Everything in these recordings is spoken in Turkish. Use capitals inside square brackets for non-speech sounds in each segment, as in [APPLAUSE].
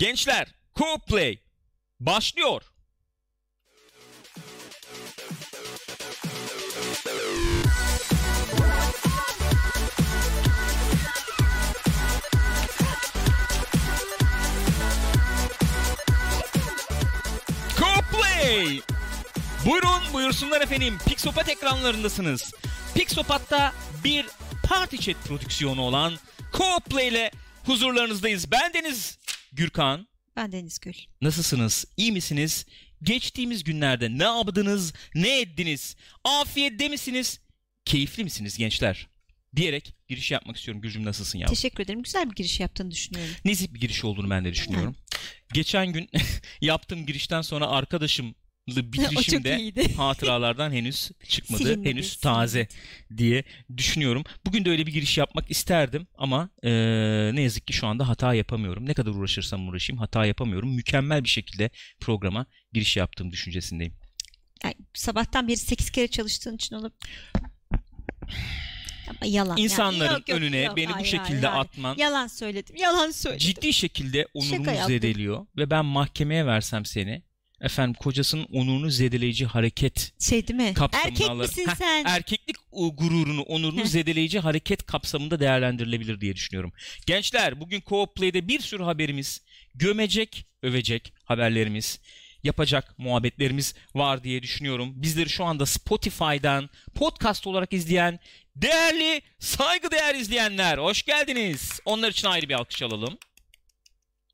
Gençler, Co-Play başlıyor. Co-Play! Buyurun buyursunlar efendim. Pixopat ekranlarındasınız. Pixopat'ta bir party chat prodüksiyonu olan Co-Play ile huzurlarınızdayız. Ben Deniz Gürkan. Ben Deniz Gül. Nasılsınız? İyi misiniz? Geçtiğimiz günlerde ne yaptınız? Ne ettiniz? Afiyette misiniz? Keyifli misiniz gençler? Diyerek giriş yapmak istiyorum. Gülcüm nasılsın ya? Teşekkür ederim. Güzel bir giriş yaptığını düşünüyorum. Nezih bir giriş olduğunu ben de düşünüyorum. Geçen gün [LAUGHS] yaptığım girişten sonra arkadaşımla [LAUGHS] bitirişimde [LAUGHS] hatıralardan henüz çıkmadı. Silinmedi, henüz taze diye düşünüyorum. Bugün de öyle bir giriş yapmak isterdim ama eee, ne yazık ki şu anda hata yapamıyorum. Ne kadar uğraşırsam uğraşayım hata yapamıyorum. Mükemmel bir şekilde programa giriş yaptığım düşüncesindeyim. Yani sabahtan beri 8 kere çalıştığın için olup [SIGHS] ama yalan. yani. İnsanların Yok, yok, önüne yok. beni bu Hayır, şekilde hayır, atman Yalan söyledim. Yalan söyledim. ciddi şekilde onurumu yaptım. zedeliyor ve ben mahkemeye versem seni efendim kocasının onurunu zedeleyici hareket Şey değil mi? kapsamına Erkek alır. misin Heh, sen? Erkeklik u- gururunu, onurunu zedeleyici hareket kapsamında değerlendirilebilir diye düşünüyorum. Gençler bugün Co-op Play'de bir sürü haberimiz, gömecek, övecek haberlerimiz, yapacak muhabbetlerimiz var diye düşünüyorum. Bizleri şu anda Spotify'dan podcast olarak izleyen değerli, saygıdeğer izleyenler hoş geldiniz. Onlar için ayrı bir alkış alalım.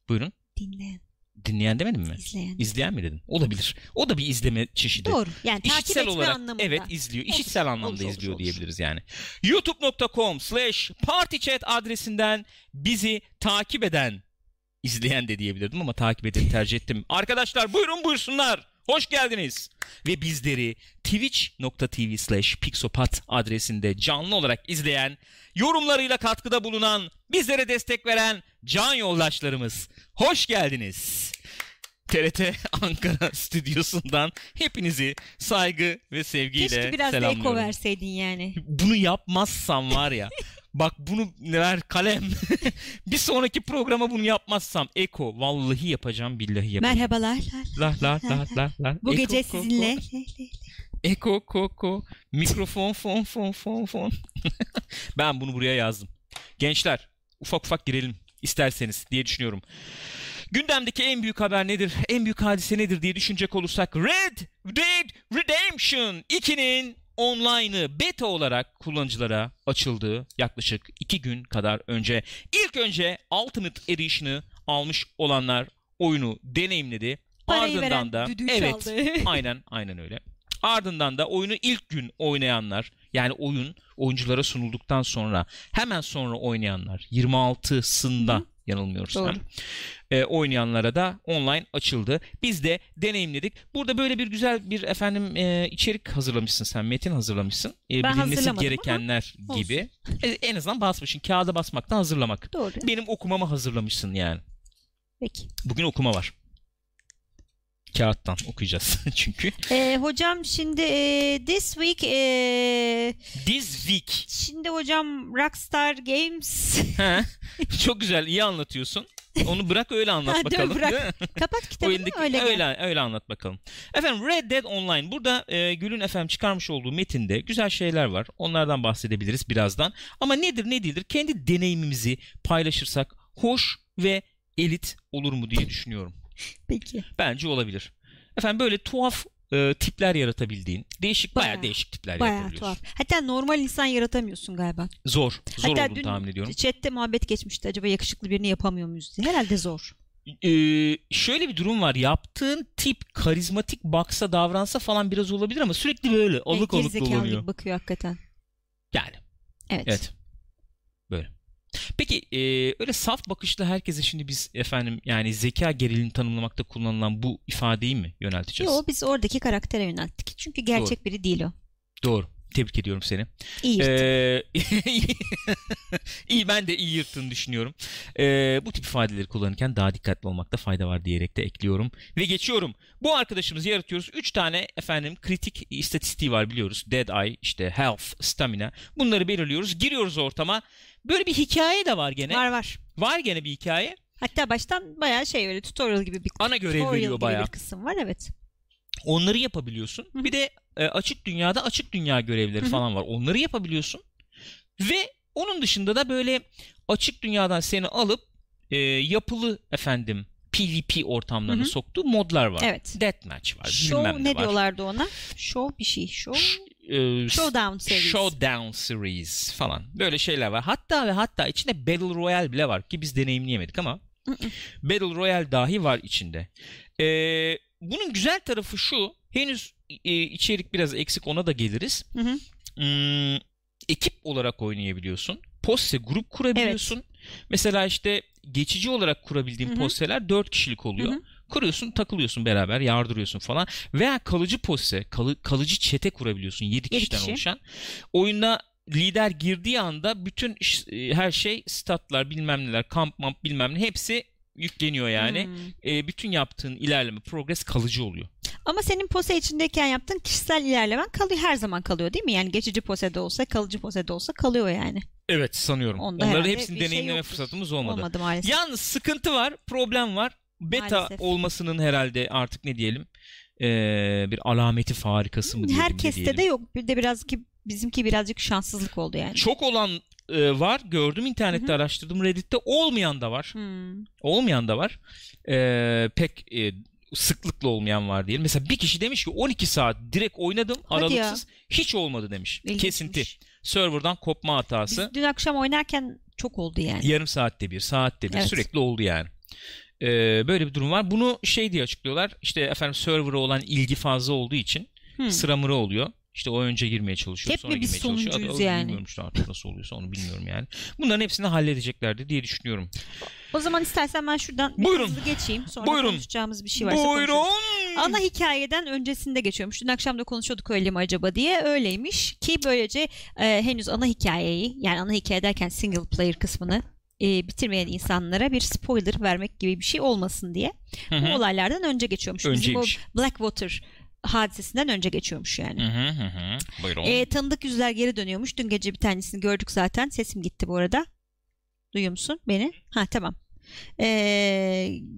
Buyurun. Dinleyen, Dinleyen demedim mi? izleyen. İzleyen mi dedin? Olabilir. O da bir izleme çeşidi. Doğru. Yani takip İşitsel etme olarak anlamında. evet izliyor. Olur, İşitsel anlamda olur, olur, izliyor olur. diyebiliriz yani. youtube.com slash partychat adresinden bizi takip eden izleyen de diyebilirdim ama takip edeni tercih ettim. Arkadaşlar buyurun buyursunlar. Hoş geldiniz. Ve bizleri twitch.tv slash pixopat adresinde canlı olarak izleyen, yorumlarıyla katkıda bulunan, bizlere destek veren can yoldaşlarımız. Hoş geldiniz. TRT [LAUGHS] Ankara stüdyosundan hepinizi saygı ve sevgiyle Keşke biraz da eko verseydin yani. Bunu yapmazsam var ya [LAUGHS] bak bunu ver kalem [LAUGHS] bir sonraki programa bunu yapmazsam eko vallahi yapacağım billahi yapacağım. Merhabalar. La la la la la. Bu Eko, gece ko, sizinle. ko. Eko koko mikrofon fon fon fon fon. [LAUGHS] ben bunu buraya yazdım. Gençler ufak ufak girelim isterseniz diye düşünüyorum. Gündemdeki en büyük haber nedir? En büyük hadise nedir diye düşünecek olursak Red Dead Redemption 2'nin online'ı beta olarak kullanıcılara açıldığı yaklaşık 2 gün kadar önce. İlk önce Ultimate Edition'ı almış olanlar oyunu deneyimledi. Parayı Ardından da evet çaldı. [LAUGHS] aynen aynen öyle. Ardından da oyunu ilk gün oynayanlar yani oyun oyunculara sunulduktan sonra hemen sonra oynayanlar 26'sında yanılmıyorsam Doğru. e, oynayanlara da online açıldı. Biz de deneyimledik. Burada böyle bir güzel bir efendim e, içerik hazırlamışsın sen. Metin hazırlamışsın. E, Ben bilinmesi gerekenler olsun. gibi. E, en azından basmışsın. Kağıda basmaktan hazırlamak. Doğru. Benim okumamı hazırlamışsın yani. Peki. Bugün okuma var. Kağıttan okuyacağız [LAUGHS] çünkü. Ee, hocam şimdi e, this week e, This week. şimdi hocam Rockstar Games He. [LAUGHS] Çok güzel, iyi anlatıyorsun. Onu bırak öyle anlat bakalım. bırak. kapat [LAUGHS] kitabını Oyundaki öyle öyle, gel. öyle anlat bakalım. Efendim Red Dead Online burada e, Gül'ün efendim çıkarmış olduğu metinde güzel şeyler var. Onlardan bahsedebiliriz birazdan. Ama nedir ne değildir kendi deneyimimizi paylaşırsak hoş ve elit olur mu diye düşünüyorum. [LAUGHS] Peki. Bence olabilir. Efendim böyle tuhaf e, tipler yaratabildiğin, değişik bayağı, Bayağı, değişik tipler Bayağı yaratabiliyorsun. tuhaf. Hatta normal insan yaratamıyorsun galiba. Zor, zor Hatta olduğunu dün tahmin ediyorum. chatte muhabbet geçmişti. Acaba yakışıklı birini yapamıyor muyuz diye. Herhalde zor. Ee, şöyle bir durum var. Yaptığın tip karizmatik baksa davransa falan biraz olabilir ama sürekli böyle alık alık Gerizekalı dolanıyor. gibi bakıyor hakikaten. Yani Evet. evet. Peki e, öyle saf bakışlı herkese şimdi biz efendim yani zeka gerilini tanımlamakta kullanılan bu ifadeyi mi yönelteceğiz? Yo biz oradaki karaktere yönelttik. Çünkü gerçek biri değil o. Doğru. Tebrik ediyorum seni. İyi. Ee, [LAUGHS] iyi ben de iyi yırttığını düşünüyorum. Ee, bu tip ifadeleri kullanırken daha dikkatli olmakta fayda var diyerek de ekliyorum. Ve geçiyorum. Bu arkadaşımızı yaratıyoruz. 3 tane efendim kritik istatistiği var biliyoruz. Dead Eye, işte Health, Stamina. Bunları belirliyoruz. Giriyoruz ortama. Böyle bir hikaye de var gene. Var var. Var gene bir hikaye. Hatta baştan bayağı şey öyle tutorial gibi bir Ana görev tutorial veriyor gibi bayağı. bir kısım var evet. Onları yapabiliyorsun. Hı hı. Bir de e, açık dünyada açık dünya görevleri Hı hı. falan var. Onları yapabiliyorsun. Ve onun dışında da böyle açık dünyadan seni alıp e, yapılı efendim PvP ortamlarına Hı hı. soktuğu modlar var. Evet. Deathmatch var. Show ne, ne var. diyorlardı ona? Show bir şey. Show. Ş- e, Showdown series. Showdown series falan. Böyle şeyler var. Hatta ve hatta içinde Battle Royale bile var ki biz deneyimleyemedik ama. Battle Royale dahi var içinde. Ee, bunun güzel tarafı şu. Henüz e, içerik biraz eksik ona da geliriz. Hı hı. Hmm, ekip olarak oynayabiliyorsun. Poste grup kurabiliyorsun. Mesela işte geçici olarak kurabildiğin Hı hı. posteler 4 kişilik oluyor. Hı hı. Kuruyorsun, takılıyorsun beraber, yardırıyorsun falan. Veya kalıcı poste, kalı- kalıcı çete kurabiliyorsun 7 kişiden kişi. oluşan. Oyuna lider girdiği anda bütün e, her şey statlar bilmem neler kamp mamp bilmem ne hepsi yükleniyor yani. Hmm. E, bütün yaptığın ilerleme progres kalıcı oluyor. Ama senin pose içindeyken yaptığın kişisel ilerlemen kalıyor her zaman kalıyor değil mi? Yani geçici posede olsa, kalıcı posede olsa kalıyor yani. Evet sanıyorum. Onda Onların hepsini şey deneyimleme yoktur. fırsatımız olmadı. Olmadı maalesef. Yalnız sıkıntı var, problem var. Beta Maalesef. olmasının herhalde artık ne diyelim e, bir alameti farikası mı diyelim ne Herkeste diyelim. de yok. Bir de biraz ki bizimki birazcık şanssızlık oldu yani. Çok olan e, var. Gördüm internette Hı hı. araştırdım. Reddit'te olmayan da var. Hmm. Olmayan da var. E, pek e, sıklıkla olmayan var diyelim. Mesela bir kişi demiş ki 12 saat direkt oynadım Hadi ya. aralıksız. Hiç olmadı demiş. İlginçmiş. Kesinti. Server'dan kopma hatası. Biz dün akşam oynarken çok oldu yani. Yarım saatte bir, saatte bir Evet. sürekli oldu yani. Ee, böyle bir durum var. Bunu şey diye açıklıyorlar. İşte efendim server'a olan ilgi fazla olduğu için Hmm. sıra mıra oluyor. İşte o önce girmeye çalışıyor. Hep sonra mi biz sonuncuyuz yani? Bilmiyorum işte artık nasıl oluyorsa onu bilmiyorum yani. Bunların hepsini halledeceklerdi diye düşünüyorum. O zaman istersen ben şuradan Buyurun. hızlı geçeyim. Sonra Buyurun. konuşacağımız bir şey varsa konuşuruz. Buyurun. Ana hikayeden öncesinde geçiyormuş. Dün akşam da konuşuyorduk öyle mi acaba diye. Öyleymiş ki böylece e, henüz ana hikayeyi yani ana hikaye derken single player kısmını e, bitirmeyen insanlara bir spoiler vermek gibi bir şey olmasın diye. Hı Bu olaylardan önce geçiyormuş. Bizim Önceymiş. o Blackwater hadisesinden önce geçiyormuş yani. Hı hı hı. Buyurun. E, tanıdık yüzler geri dönüyormuş. Dün gece bir tanesini gördük zaten. Sesim gitti bu arada. Duyuyor musun beni? Ha tamam. E,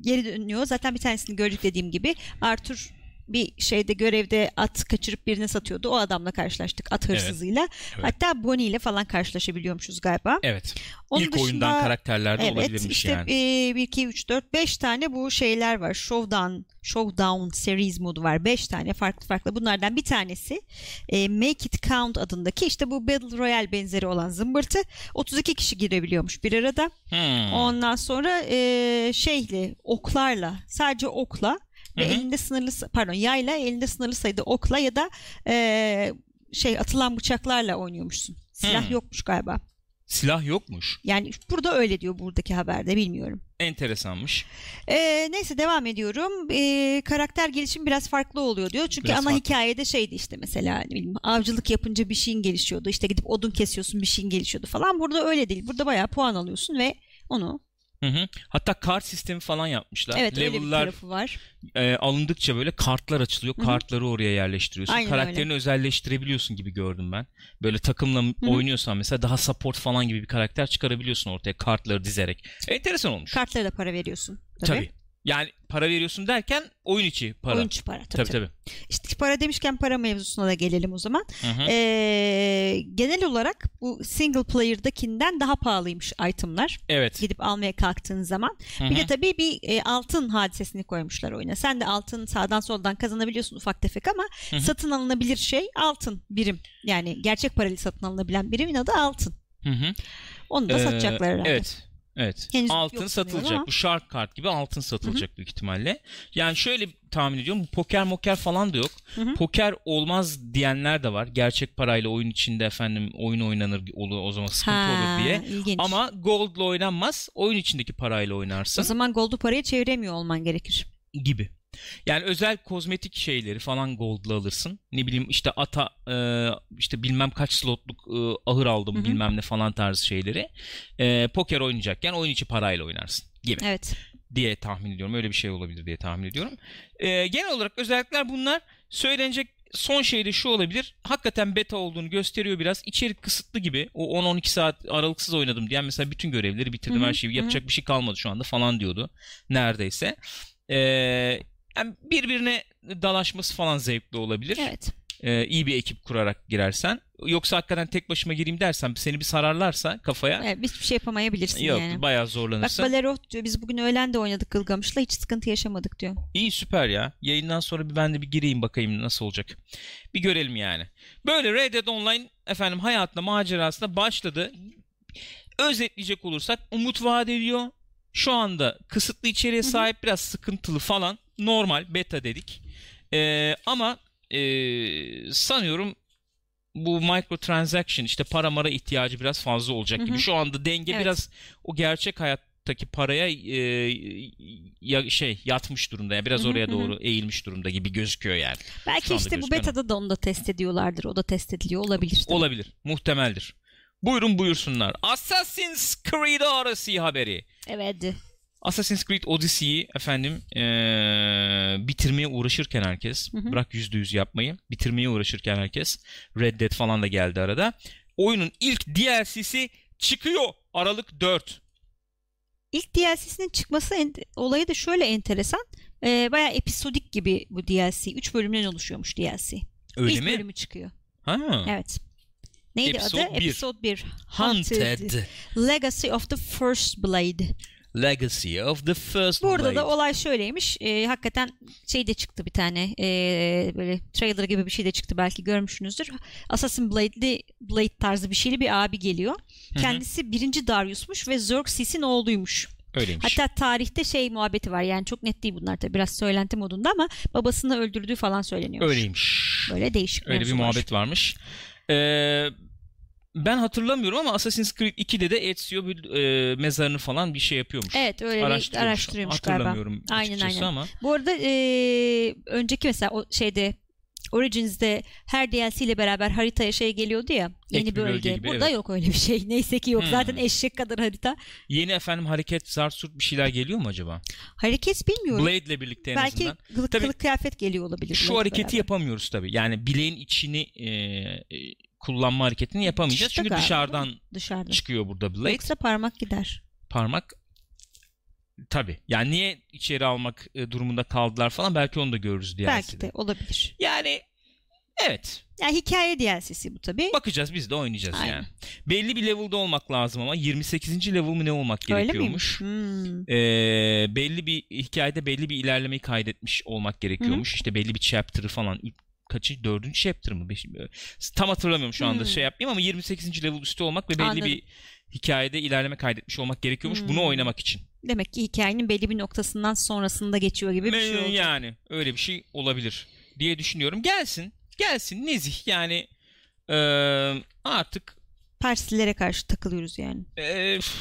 geri dönüyor. Zaten bir tanesini gördük dediğim gibi. Arthur bir şeyde görevde at kaçırıp birine satıyordu. O adamla karşılaştık at Evet. hırsızıyla. Evet. Hatta Bonnie ile falan karşılaşabiliyormuşuz galiba. evet. Onun İlk oyundan dışında- karakterlerde Evet olabilirmiş işte yani. 1, 2, 3, 4, 5 tane bu şeyler var. Showdown, Showdown Series modu var. 5 tane farklı farklı. Bunlardan bir tanesi e, Make It Count adındaki işte bu Battle Royale benzeri olan zımbırtı. 32 kişi girebiliyormuş bir arada. Hmm. Ondan sonra e, şeyle oklarla sadece okla ve Hı hı. elinde sınırlı pardon yayla elinde sınırlı sayıda okla ya da e, şey atılan bıçaklarla oynuyormuşsun. Silah Hı. yokmuş galiba. Silah yokmuş. Yani burada öyle diyor buradaki haberde bilmiyorum. Enteresanmış. Ee, neyse devam ediyorum. Ee, karakter gelişimi biraz farklı oluyor diyor. Çünkü Biraz ana farklı. hikayede şeydi işte mesela bileyim avcılık yapınca bir şeyin gelişiyordu. İşte gidip odun kesiyorsun bir şeyin gelişiyordu falan. Burada öyle değil. Burada bayağı puan alıyorsun ve onu Hı hı. Hatta kart sistemi falan yapmışlar. evet öyle bir Level'lar tarafı var. e, alındıkça böyle kartlar açılıyor. Hı hı. Kartları oraya yerleştiriyorsun. Aynen Karakterini özelleştirebiliyorsun gibi gördüm ben. Böyle takımla oynuyorsan mesela daha support falan gibi bir karakter çıkarabiliyorsun ortaya kartları dizerek. Enteresan olmuş. Kartlara da para veriyorsun. Tabii. Tabii. Yani para veriyorsun derken oyun içi para. Oyuncu para tabii, tabii tabii. İşte para demişken para mevzusuna da gelelim o zaman. Hı hı. Ee, genel olarak bu single player'dakinden daha pahalıymış itemlar. evet. Gidip almaya kalktığın zaman. Hı Bir de hı. tabii bir e, altın hadisesini koymuşlar oyuna. Sen de altın sağdan soldan kazanabiliyorsun ufak tefek ama Hı hı. satın alınabilir şey altın birim. Yani gerçek parayla satın alınabilen birimin adı altın. Hı hı. Onu da Ee, satacaklar herhalde. Evet. Evet. Henüz altın yok satılacak. ama. Bu shark kart gibi altın satılacak büyük ihtimalle. Yani şöyle tahmin ediyorum. Bu poker moker falan da yok. Hı hı. Poker olmaz diyenler de var. Gerçek parayla oyun içinde efendim oyun oynanır olur o zaman sıkıntı Ha, olur diye. ilginç. Ama gold'la oynanmaz. Oyun içindeki parayla oynarsın o zaman gold'u paraya çeviremiyor olman gerekir. gibi. Yani özel kozmetik şeyleri falan gold'la alırsın. Ne bileyim işte ata e, işte bilmem kaç slotluk e, ahır aldım Hı hı. bilmem ne falan tarzı şeyleri. E, poker oynayacakken oyun içi parayla oynarsın gibi Evet. diye tahmin ediyorum. Öyle bir şey olabilir diye tahmin ediyorum. E, genel olarak özellikler bunlar. Söylenecek son şey de şu olabilir. Hakikaten beta olduğunu gösteriyor biraz. İçerik kısıtlı gibi. O 10-12 saat aralıksız oynadım diyen mesela bütün görevleri bitirdim. Hı hı, Her şeyi yapacak bir şey kalmadı şu anda falan diyordu. Neredeyse. Ee, yani birbirine dalaşması falan zevkli olabilir. Evet. Ee, iyi bir ekip kurarak girersen. Yoksa hakikaten tek başıma gireyim dersem seni bir sararlarsa kafaya evet hiçbir şey yapamayabilirsin yok yani. bayağı Bak zorlanırsın. Balerot diyor biz bugün öğlen de oynadık Gılgamış'la hiç sıkıntı yaşamadık diyor. İyi süper ya. Yayından sonra bir ben de bir gireyim bakayım nasıl olacak. Bir görelim yani. Böyle Red Dead Online efendim hayatına macerasına başladı. Özetleyecek olursak umut vaat ediyor. Şu anda kısıtlı içeriğe sahip biraz sıkıntılı falan. Normal beta dedik. Ee, ama ee, sanıyorum bu microtransaction işte para mara ihtiyacı biraz fazla olacak Hı gibi. hı. Şu anda denge Evet. biraz o gerçek hayattaki paraya e, ya, şey yatmış durumda. Yani biraz Hı hı, oraya hı hı. doğru eğilmiş durumda gibi gözüküyor yani. Belki işte bu betada da onu da test ediyorlardır. O da test ediliyor olabilir. Olabilir. Muhtemeldir. Buyurun buyursunlar. Assassin's Creed Odyssey haberi. Evet. Assassin's Creed Odyssey'yi efendim eee, bitirmeye uğraşırken herkes Hı hı. bırak %100 yapmayı bitirmeye uğraşırken herkes Red Dead falan da geldi arada. Oyunun ilk DLC'si çıkıyor Aralık 4. İlk DLC'sinin çıkması en- olayı da şöyle enteresan. Ee, bayağı episodik gibi bu DLC. 3 bölümden oluşuyormuş DLC. Öyle İlk mi? bölümü çıkıyor. Ha. Evet. Neydi Episode adı? bir. Episode 1. Hunted. Legacy of the First Blade. Legacy of the First Burada Blade. da olay şöyleymiş. Ee, hakikaten şey de çıktı bir tane. ee, böyle trailer gibi bir şey de çıktı. Belki görmüşsünüzdür. Assassin Blade'li Blade tarzı bir şeyli bir abi geliyor. hı. Kendisi birinci Darius'muş ve Xerxes'in oğluymuş. Öyleymiş. Hatta tarihte şey muhabbeti var. Yani çok net değil bunlar tabii. Biraz söylenti modunda ama babasını öldürdüğü falan söyleniyor. Öyleymiş. Böyle değişik Öyle bir muhabbet varmış. Ee, ben hatırlamıyorum ama Assassin's Creed 2'de de Ezio bir e, mezarını falan bir şey yapıyormuş. Evet öyle Araştırıyormuş. araştırıyormuş galiba. Hatırlamıyorum Aynen, aynen. ama. Bu arada eee, önceki mesela o şeyde Origins'de her DLC ile beraber haritaya şey geliyordu ya yeni Ek bölge bölge. gibi, Burada evet. yok öyle bir şey. [LAUGHS] Neyse ki yok. Hmm. Zaten eşek kadar harita. Yeni efendim hareket zarsurt bir şeyler geliyor mu acaba? Hareket bilmiyorum. Blade'le birlikte en Belki azından. kılık, Tabii- kılık kıyafet geliyor olabilir. Şu hareketi beraber. yapamıyoruz tabii. Yani bileğin içini e, e, kullanma hareketini yapamayacağız. Çıktı Çünkü galiba. dışarıdan dışarıda. çıkıyor burada Blade. Yoksa parmak gider. Parmak tabii. Yani niye içeri almak e, durumunda kaldılar falan belki onu da görürüz diye. Belki de olabilir. Yani evet. Yani hikaye DLC'si bu tabii. Bakacağız biz de oynayacağız Aynen. yani. Belli bir level'da olmak lazım ama 28. level mi ne olmak Öyle gerekiyormuş. Hmm. Ee, belli bir hikayede belli bir ilerlemeyi kaydetmiş olmak gerekiyormuş. İşte belli bir chapter'ı falan Üç- kaçı dördüncü chapter mı? Beş, tam hatırlamıyorum şu anda Hmm. şey yapmayayım ama 28. level üstü olmak ve belli Anladım. bir hikayede ilerleme kaydetmiş olmak gerekiyormuş Hmm. bunu oynamak için. Demek ki hikayenin belli bir noktasından sonrasında geçiyor gibi bir şey olacak. yani öyle bir şey olabilir diye düşünüyorum. Gelsin. Gelsin nezih yani eee, artık Parsilere karşı takılıyoruz yani. Üf.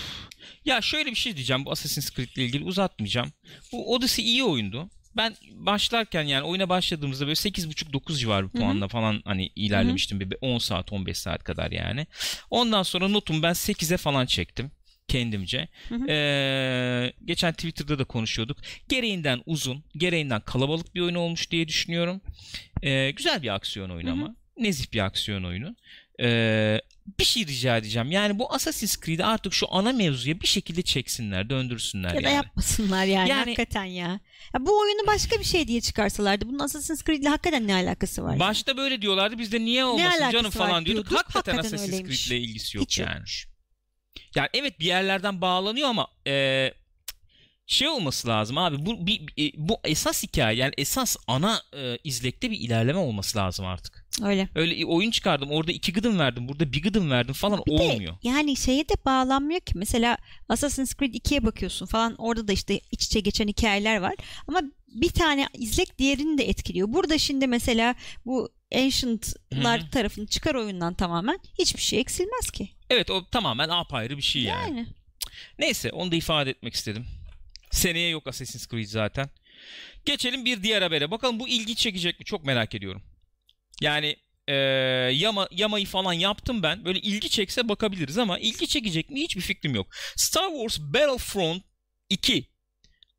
ya şöyle bir şey diyeceğim bu Assassin's Creed ile ilgili uzatmayacağım. Bu Odyssey iyi oyundu. Ben başlarken yani oyuna başladığımızda böyle 8.5-9 civarı bir puanla falan hani ilerlemiştim. Bir 10 saat 15 saat kadar yani. Ondan sonra notum ben 8'e falan çektim kendimce. Hı hı. Ee, geçen Twitter'da da konuşuyorduk. Gereğinden uzun, gereğinden kalabalık bir oyun olmuş diye düşünüyorum. Ee, güzel bir aksiyon oyunu Hı hı. ama. Nezih bir aksiyon oyunu. Ee, bir şey rica edeceğim. Yani bu Assassin's Creed'i artık şu ana mevzuya bir şekilde çeksinler, döndürsünler Ya da yani. yapmasınlar yani, Yani- hakikaten ya. ya. Bu oyunu başka bir şey diye çıkarsalardı. Bunun Assassin's Creed'le hakikaten ne alakası var? yani? Başta böyle diyorlardı. Biz de niye olmasın canım falan diyorduk. diyorduk. Hakikaten, Hakikaten Assassin's. Creed'le ilgisi yok Hiç yani. yokmuş. Yani evet bir yerlerden bağlanıyor ama e, şey olması lazım abi. Bu bir, bir- bu esas hikaye yani esas ana e, izlekte bir ilerleme olması lazım artık. Öyle. Öyle oyun çıkardım. Orada iki gıdım verdim. Burada bir gıdım verdim falan Bir olmuyor. de yani şeye de bağlanmıyor ki. Mesela Assassin's Creed 2'ye bakıyorsun falan. Orada da işte iç içe geçen hikayeler var. Ama bir tane izlek diğerini de etkiliyor. Burada şimdi mesela bu Ancient'lar Hı hı. tarafını çıkar oyundan tamamen hiçbir şey eksilmez ki. Evet o tamamen apayrı bir şey yani. Yani. Neyse onu da ifade etmek istedim. Seneye yok Assassin's Creed zaten. Geçelim bir diğer habere. Bakalım bu ilgi çekecek mi? Çok merak ediyorum. Yani eee, Yama, Yama'yı falan yaptım ben. Böyle ilgi çekse bakabiliriz ama ilgi çekecek mi hiçbir fikrim yok. Star Wars Battlefront 2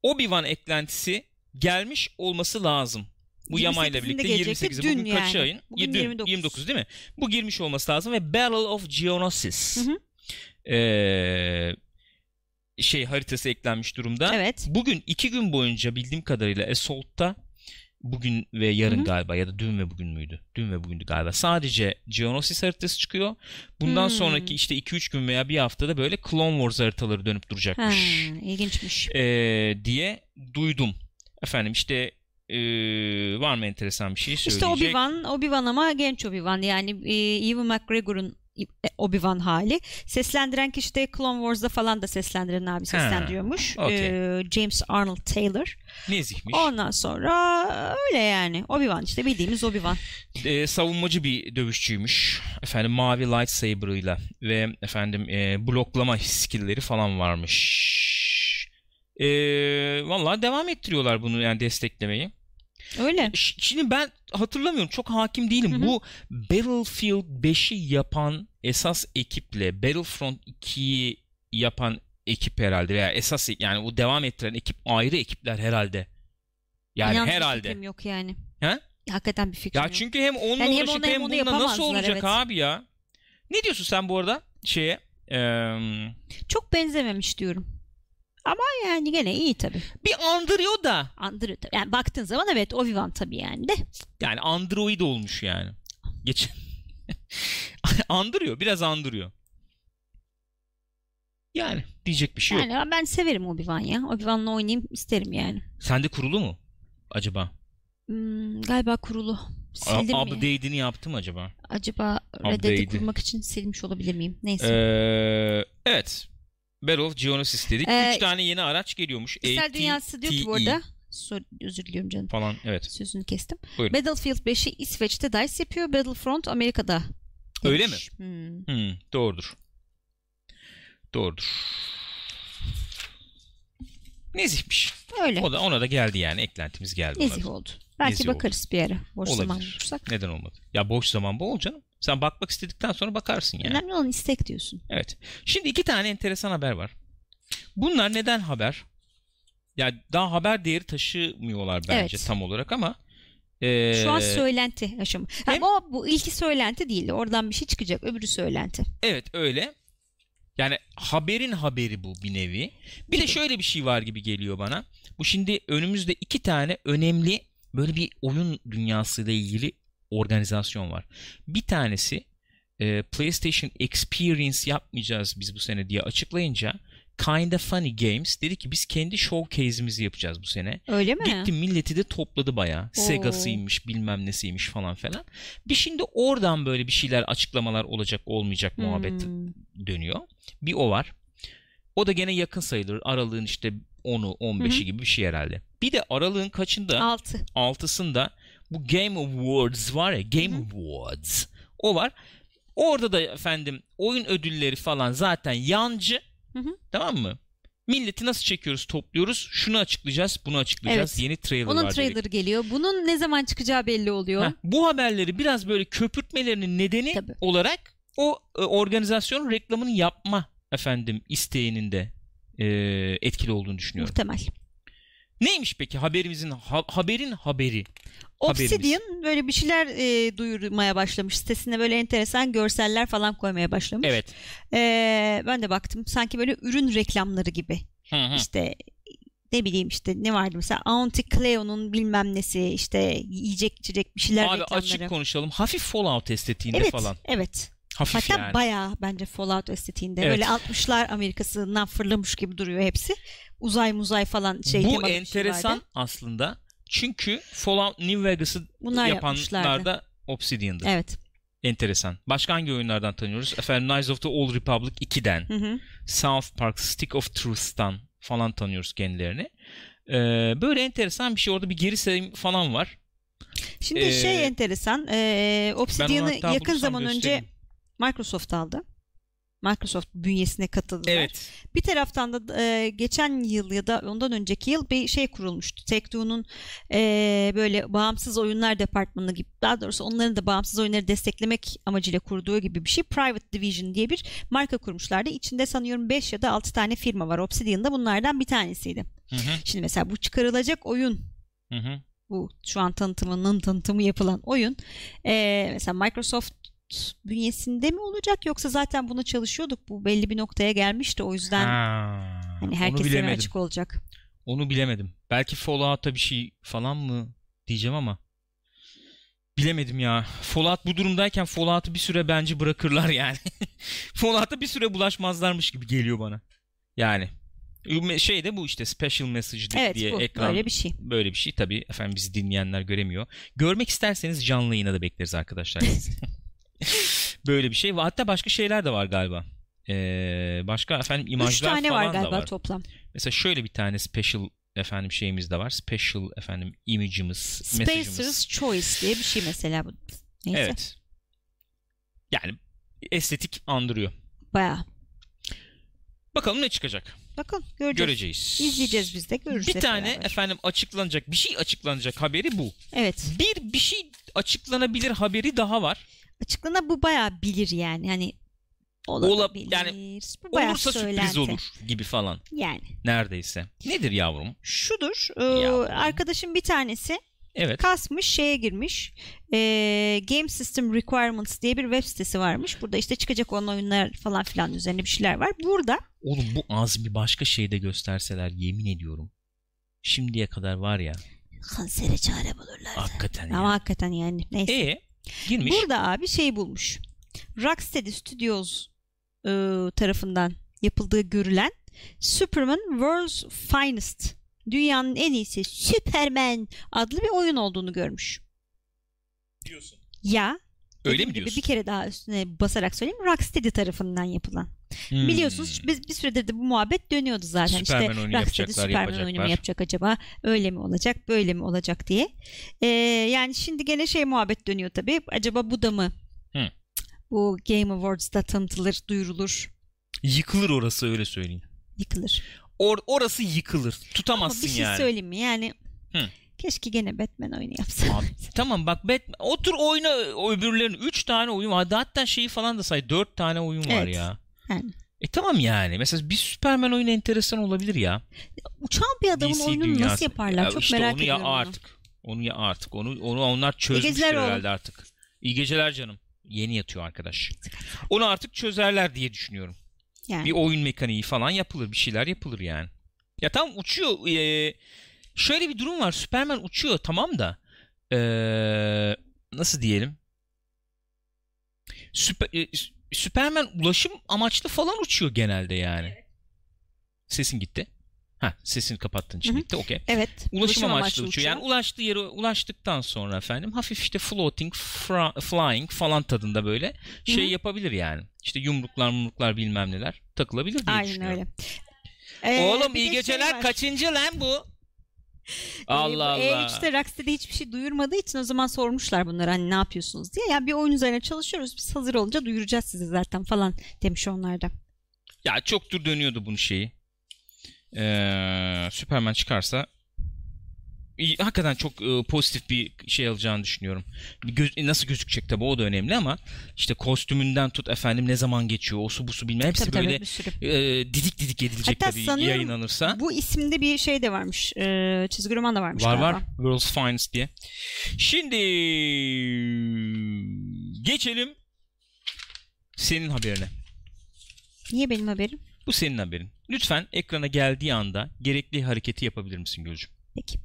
Obi-Wan eklentisi gelmiş olması lazım. Bu yamayla 28'inde birlikte gelecekti. 28'i. Dün Bugün kaç yani. ayın? Bugün dün, 29. 29 değil mi? Bu girmiş olması lazım ve Battle of Geonosis. Hı hı. Ee, şey haritası eklenmiş durumda. Evet. Bugün iki gün boyunca bildiğim kadarıyla Assault'ta bugün ve yarın Hı hı. galiba ya da dün ve bugün müydü? Dün ve bugündü galiba. Sadece Geonosis haritası çıkıyor. Bundan Hmm. sonraki işte 2-3 gün veya bir haftada böyle Clone Wars haritaları dönüp Ha, duracakmış. ilginçmiş. Ee, diye duydum. Efendim işte ee, var mı enteresan bir şey söyleyecek? İşte Obi-Wan, Obi-Wan ama genç Obi-Wan yani e, Ewan McGregor'un e, Obi-Wan hali. Seslendiren kişi de Clone Wars'da falan da seslendiren abi seslendiriyormuş. okey. Ee, James Arnold Taylor. Nezihmiş. Ondan sonra öyle yani. Obi-Wan işte bildiğimiz Obi-Wan. Ee, savunmacı bir dövüşçüymüş. Efendim mavi lightsaber'ıyla ve efendim e, bloklama skill'leri falan varmış. Ee, vallahi devam ettiriyorlar bunu yani desteklemeyi. Öyle. Şimdi ben hatırlamıyorum çok hakim değilim. Hı hı. Bu Battlefield 5'i yapan esas ekiple Battlefront 2'yi yapan ekip herhalde veya esas yani o devam ettiren ekip ayrı ekipler herhalde. Yani bir herhalde. yok yani. He? Hakikaten bir fikrim Ya çünkü hem onunla Yani hem uğraşıp onu hem hem bununla nasıl olacak evet. abi ya? Ne diyorsun sen bu arada şeye? Eee, Çok benzememiş diyorum. Ama yani gene iyi tabii. bir andırıyor da. Android tabii. Yani baktığın zaman evet Obi-Wan tabii yani de. Yani android olmuş yani. Geç. [LAUGHS] andırıyor. Biraz andırıyor. Yani diyecek bir şey yok. Yani ben severim Obi-Wan ya. Obi-Wan'la oynayayım isterim yani. Sende kurulu mu acaba? Hmm, galiba kurulu. A- Sildim mi? Update'ini yaptım acaba? Acaba Red Dead'i kurmak için silmiş olabilir miyim? Neyse. Ee, evet. Battle of Geonosis dedik. Ee, Üç tane yeni araç geliyormuş. Kişisel dünyası diyor ki bu arada. Sor, özür diliyorum canım. falan. Evet. Sözünü kestim. Buyurun. Battlefield 5'i İsveç'te DICE yapıyor. Battlefront Amerika'da. Öyle demiş. Hmm. Hmm, doğrudur. Doğrudur. Nezihmiş. Öyle. O da ona da geldi yani eklentimiz geldi. Nezih oldu. Belki Nezih bakarız bir ara. Boş zaman Olabilir. bulursak. Neden olmadı? Ya boş zaman bol canım. Sen bakmak istedikten sonra bakarsın yani. Önemli olan istek diyorsun. Evet. Şimdi iki tane enteresan haber var. Bunlar neden haber? Ya daha haber değeri taşımıyorlar bence Evet. tam olarak ama ee, Şu an söylenti aşamı. Ha, hem- o bu ilki söylenti değil. Oradan bir şey çıkacak. Öbürü söylenti. Evet öyle. Yani haberin haberi bu bir nevi. Bir de şöyle bir şey var gibi geliyor bana. Bu şimdi önümüzde iki tane önemli böyle bir oyun dünyasıyla ilgili organizasyon var. Bir tanesi e, PlayStation Experience yapmayacağız biz bu sene diye açıklayınca Kinda Funny Games dedi ki biz kendi showcase'imizi yapacağız bu sene. Öyle mi? Gitti milleti de topladı bayağı. Oo. Sega'sıymış bilmem nesiymiş falan falan. Bir şimdi oradan böyle bir şeyler açıklamalar olacak olmayacak muhabbet Hmm. dönüyor. Bir o var. O da gene yakın sayılır. Aralığın işte 10'u 15'i Hı hı. gibi bir şey herhalde. Bir de aralığın kaçında? Altı. 6'sında bu Game Awards var ya Game Hı hı. Awards. O var. Orada da efendim oyun ödülleri falan zaten yancı. Hı hı. Tamam mı? Milleti nasıl çekiyoruz, topluyoruz? Şunu açıklayacağız, bunu açıklayacağız. Evet. Yeni trailer Onun var. dedik. trailer'ı geliyor. Bunun ne zaman çıkacağı belli oluyor. Heh, bu haberleri biraz böyle köpürtmelerinin nedeni Tabii. olarak o e, organizasyonun reklamını yapma efendim isteğinin de e, etkili olduğunu düşünüyorum. Muhtemel. Neymiş peki haberimizin ha- haberin haberi? Haberimiz. Obsidian böyle bir şeyler e, duyurmaya başlamış. Sitesine böyle enteresan görseller falan koymaya başlamış. Evet. E, ben de baktım. Sanki böyle ürün reklamları gibi. Hı hı. İşte ne bileyim işte ne vardı mesela Auntie Cleo'nun bilmem nesi işte yiyecek içecek bir şeyler Abi reklamları. açık konuşalım. Hafif Fallout estetiğinde evet, falan. evet. Hafif Hatta yani. bayağı bence Fallout estetiğinde. Evet. Böyle 60'lar Amerikasından fırlamış gibi duruyor hepsi. Uzay muzay falan şey Bu şey enteresan vardı. aslında. Çünkü Fallout New Vegas'ı Bunlar yapanlar da Obsidian'dı. Evet. Enteresan. Başka hangi oyunlardan tanıyoruz? Efendim Knights of the Old Republic 2'den. Hı hı. South Park, Stick of Truth'tan falan tanıyoruz kendilerini. Ee, böyle enteresan bir şey. Orada bir geri sayım falan var. Şimdi Ee, şey enteresan. E, Obsidian'ı yakın zaman önce göstereyim. Microsoft aldı. Microsoft bünyesine katıldılar. Evet. Bir taraftan da e, geçen yıl ya da ondan önceki yıl bir şey kurulmuştu. Take-Two'nun e, böyle bağımsız oyunlar departmanı gibi daha doğrusu onların da bağımsız oyunları desteklemek amacıyla kurduğu gibi bir şey. Private Division diye bir marka kurmuşlardı. İçinde sanıyorum 5 ya da 6 tane firma var. Obsidian da bunlardan bir tanesiydi. Hı hı, Şimdi mesela bu çıkarılacak oyun hı hı. Bu şu an tanıtımının tanıtımı yapılan oyun. Ee, mesela Microsoft bünyesinde mi olacak yoksa zaten buna çalışıyorduk. Bu belli bir noktaya gelmişti. O yüzden Ha, hani herkese açık olacak. Onu bilemedim. Belki Fallout'a bir şey falan mı diyeceğim ama bilemedim ya. Fallout bu durumdayken Fallout'u bir süre bence bırakırlar yani. [LAUGHS] Fallout'a bir süre bulaşmazlarmış gibi geliyor bana. Yani şey de bu işte special message Evet diye bu ekran böyle bir şey. böyle bir şey tabii efendim bizi dinleyenler göremiyor. Görmek isterseniz canlı yayına da bekleriz arkadaşlar. [LAUGHS] [LAUGHS] böyle bir şey hatta başka şeyler de var galiba. Ee, başka efendim imajlar Üç tane falan var galiba da var. toplam. Mesela şöyle bir tane special efendim şeyimiz de var. Special efendim mesajımız. Spacer's Choice diye bir şey mesela bu. Neyse. Evet. Yani estetik andırıyor. Bayağı. Bakalım ne çıkacak. Bakın göreceğiz. Göreceğiz. İzleyeceğiz biz de görürüz. Bir tane beraber. efendim açıklanacak, bir şey açıklanacak haberi bu. Evet. Bir bir şey açıklanabilir haberi daha var. Açıklana bu bayağı bilir yani. Hani olabilir. yani Bu bayağı Olursa söylenti. sürpriz olur gibi falan. Yani. Neredeyse. Nedir yavrum? Şudur. e, Yavrum. arkadaşım bir tanesi Evet. kasmış şeye girmiş. E, Game System Requirements diye bir web sitesi varmış. Burada işte çıkacak olan oyunlar falan filan üzerine bir şeyler var. Burada Oğlum bu az bir başka şeyde gösterseler yemin ediyorum. Şimdiye kadar var ya. kansere çare bulurlar. Hakikaten Ama ya. hakikaten yani. Neyse. E girmiş. Burada abi şey bulmuş. Rocksteady Studios e, tarafından yapıldığı görülen Superman World's Finest dünyanın en iyisi Superman adlı bir oyun olduğunu görmüş. diyorsun. Ya Öyle mi diyorsun? bir kere daha üstüne basarak söyleyeyim Rocksteady tarafından yapılan. Hmm. Biliyorsunuz biz bir süredir de bu muhabbet dönüyordu zaten. Superman işte oyunu Rocksteady yapacaklar, Superman oyunu mu yapacak acaba? Öyle mi olacak, böyle mi olacak diye. Ee, yani şimdi gene şey muhabbet dönüyor tabii. Acaba bu da mı? Hı. Bu Game Awards'da tanıtılır, duyurulur, Yıkılır orası öyle söyleyeyim. yıkılır. Or orası yıkılır. Ama Tutamazsın bir şey yani. söyleyeyim mi? Yani Hı. keşke gene Batman oyunu yapsa. Abi, tamam bak Batman, otur oyna öbürlerin 3 tane oyun var. Hatta şeyi falan da say 4 tane oyun var Evet. ya. Yani. E tamam yani. Mesela bir Superman oyunu enteresan olabilir ya. Uçan bir adamın DC oyununu dünyası. nasıl yaparlar? Ya Çok işte merak onu ediyorum. ya artık. Onu ya artık. Onu onu onlar çözmüşler herhalde artık. İyi geceler canım. Yeni yatıyor arkadaş. Onu artık çözerler diye düşünüyorum. Yani. Bir oyun mekaniği falan yapılır. Bir şeyler yapılır yani. Ya tam uçuyor. ee, şöyle bir durum var. Superman uçuyor tamam da ee, nasıl diyelim? Süper, e, Superman ulaşım amaçlı falan uçuyor genelde yani. Sesin gitti. Ha sesini kapattığın için gitti. Okey. Evet. Ulaşım amaçlı uçuyor. Yani ulaştığı yere ulaştıktan sonra efendim hafif işte floating, fra- flying falan tadında böyle şey Hı hı. yapabilir yani. İşte yumruklar mumruklar bilmem neler takılabilir diye Aynen düşünüyorum. öyle. Ee, Oğlum iyi şey geceler var. kaçıncı lan bu? Allah Ee, bu Allah. E3'te Rocksteady hiçbir şey duyurmadığı için o zaman sormuşlar bunları hani ne yapıyorsunuz diye. Ya bir oyun üzerine çalışıyoruz biz hazır olunca duyuracağız sizi zaten falan demiş onlar da. Ya çoktur dönüyordu bunun şeyi. Ee, Superman çıkarsa hakikaten çok e, pozitif bir şey alacağını düşünüyorum. Göz- nasıl gözükecek tabii o da önemli ama işte kostümünden tut efendim ne zaman geçiyor o su bu su bilmem hepsi Tabii tabii böyle sürü. e, didik didik edilecek Hatta tabii yayınlanırsa. Bu isimde bir şey de varmış. E, çizgi roman da varmış Var galiba. var. World's Finest diye. Şimdi geçelim senin haberine. Niye benim haberim? Bu senin haberin. Lütfen ekrana geldiği anda gerekli hareketi yapabilir misin Gülcüm? Peki.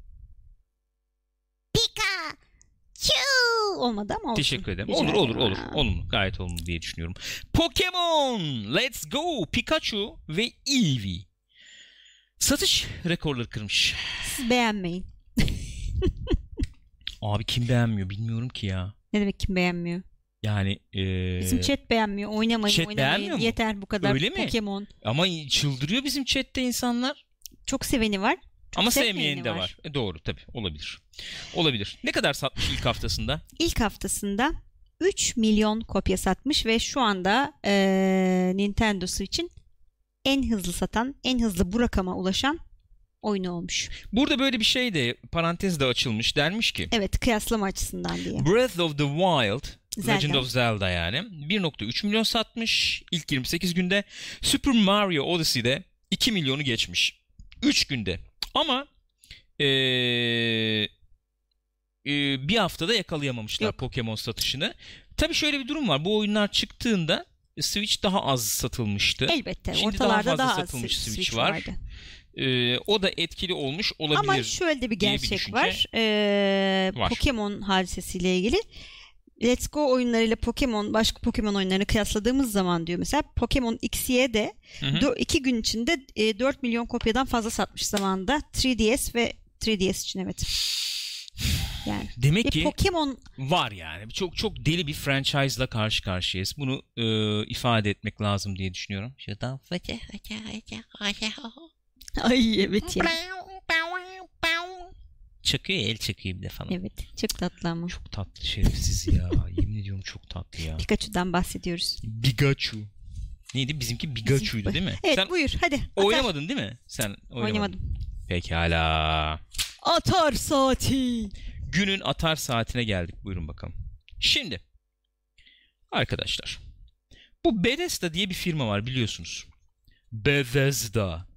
Olmadı ama olsun. Teşekkür ederim. Rica olur olur olur. Olumlu. Gayet olumlu diye düşünüyorum. Pokemon Let's Go Pikachu ve Eevee. Satış rekorları kırmış. Siz beğenmeyin. [LAUGHS] Abi kim beğenmiyor bilmiyorum ki ya. Ne demek kim beğenmiyor? Yani eee, Bizim chat beğenmiyor. Oynamayın chat oynamayın. beğenmiyor mu? Yeter bu kadar Öyle mi? Pokemon. ama çıldırıyor bizim chatte insanlar. Çok seveni var. Ama sevmeyeni de var. var. E, doğru tabii olabilir. Olabilir. Ne kadar satmış ilk haftasında? İlk haftasında 3 milyon kopya satmış ve şu anda eee, Nintendo Switch'in en hızlı satan, en hızlı bu rakama ulaşan oyunu olmuş. Burada böyle bir şey de parantez de açılmış. Denmiş ki Evet, kıyaslama açısından diye. Breath of the Wild Zelda. Legend of Zelda yani 1.3 milyon satmış ilk 28 günde. Super Mario Odyssey'de 2 milyonu geçmiş. 3 günde. Ama ee, e, bir haftada yakalayamamışlar Yok. Pokemon satışını. Tabii şöyle bir durum var. Bu oyunlar çıktığında Switch daha az satılmıştı. Elbette. Şimdi daha Ortalarda fazla daha, az satılmış Switch, Switch var. vardı. E, o da etkili olmuş olabilir. Ama şöyle de bir bir gerçek düşünce var. Ee, var. Pokemon hadisesiyle ilgili. Let's Go oyunlarıyla Pokemon başka Pokemon oyunlarını kıyasladığımız zaman diyor mesela Pokemon X'ye de Hı hı. dö- iki gün içinde e, 4 milyon kopyadan fazla satmış zamanında 3DS ve 3DS için evet. Yani Demek ki Pokemon var yani. Çok çok deli bir franchise'la karşı karşıyayız. Bunu e, ifade etmek lazım diye düşünüyorum. Şuradan ay evet ya. Çakıyor el çakıyor bir de falan. Evet çok tatlı ama. Çok tatlı şerefsiz ya. [LAUGHS] Yemin ediyorum çok tatlı ya. Pikachu'dan bahsediyoruz. Pikachu. Neydi? Bizimki Pikachu'ydu değil mi? Evet Sen buyur hadi. atar. oynamadın değil mi? Sen oynamadın. Oynamadım. Pekala. Atar saati. Günün atar saatine geldik. Buyurun bakalım. Şimdi arkadaşlar bu Bethesda diye bir firma var biliyorsunuz. Bethesda.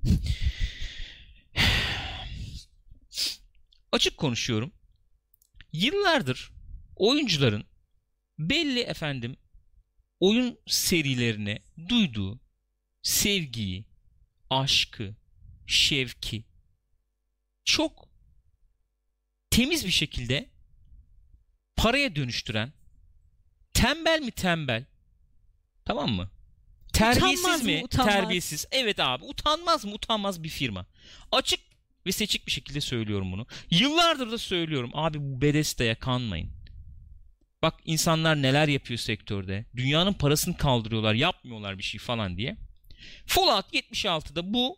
Açık konuşuyorum. Yıllardır oyuncuların belli efendim oyun serilerine duyduğu sevgiyi, aşkı, şevki çok temiz bir şekilde paraya dönüştüren tembel mi tembel tamam mı? Terbiyesiz Utanmaz mı? mi? Utanmaz. Terbiyesiz. Evet abi utanmaz mı? Utanmaz bir firma. Açık ve seçik bir şekilde söylüyorum bunu. Yıllardır da söylüyorum. Abi bu Bethesda'ya kanmayın. Bak insanlar neler yapıyor sektörde. Dünyanın parasını kaldırıyorlar. Yapmıyorlar bir şey falan diye. Fallout 76'da bu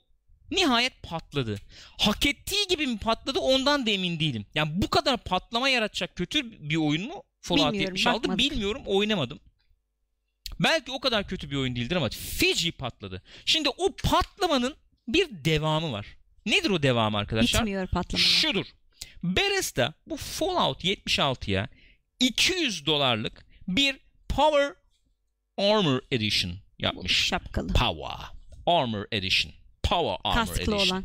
nihayet patladı. Hak ettiği gibi mi patladı ondan da emin değilim. Yani bu kadar patlama yaratacak kötü bir oyun mu? Fallout Bilmiyorum, 76 bakmadık. bilmiyorum oynamadım. Belki o kadar kötü bir oyun değildir ama feci patladı. Şimdi o patlamanın bir devamı var. Nedir o devamı arkadaşlar? Bitmiyor patlamalar. Şudur. Bethesda bu Fallout 76'ya 200 dolarlık bir Power Armor Edition yapmış. şapkalı. Power Armor Edition. Power Armor Kasklı Edition. olan.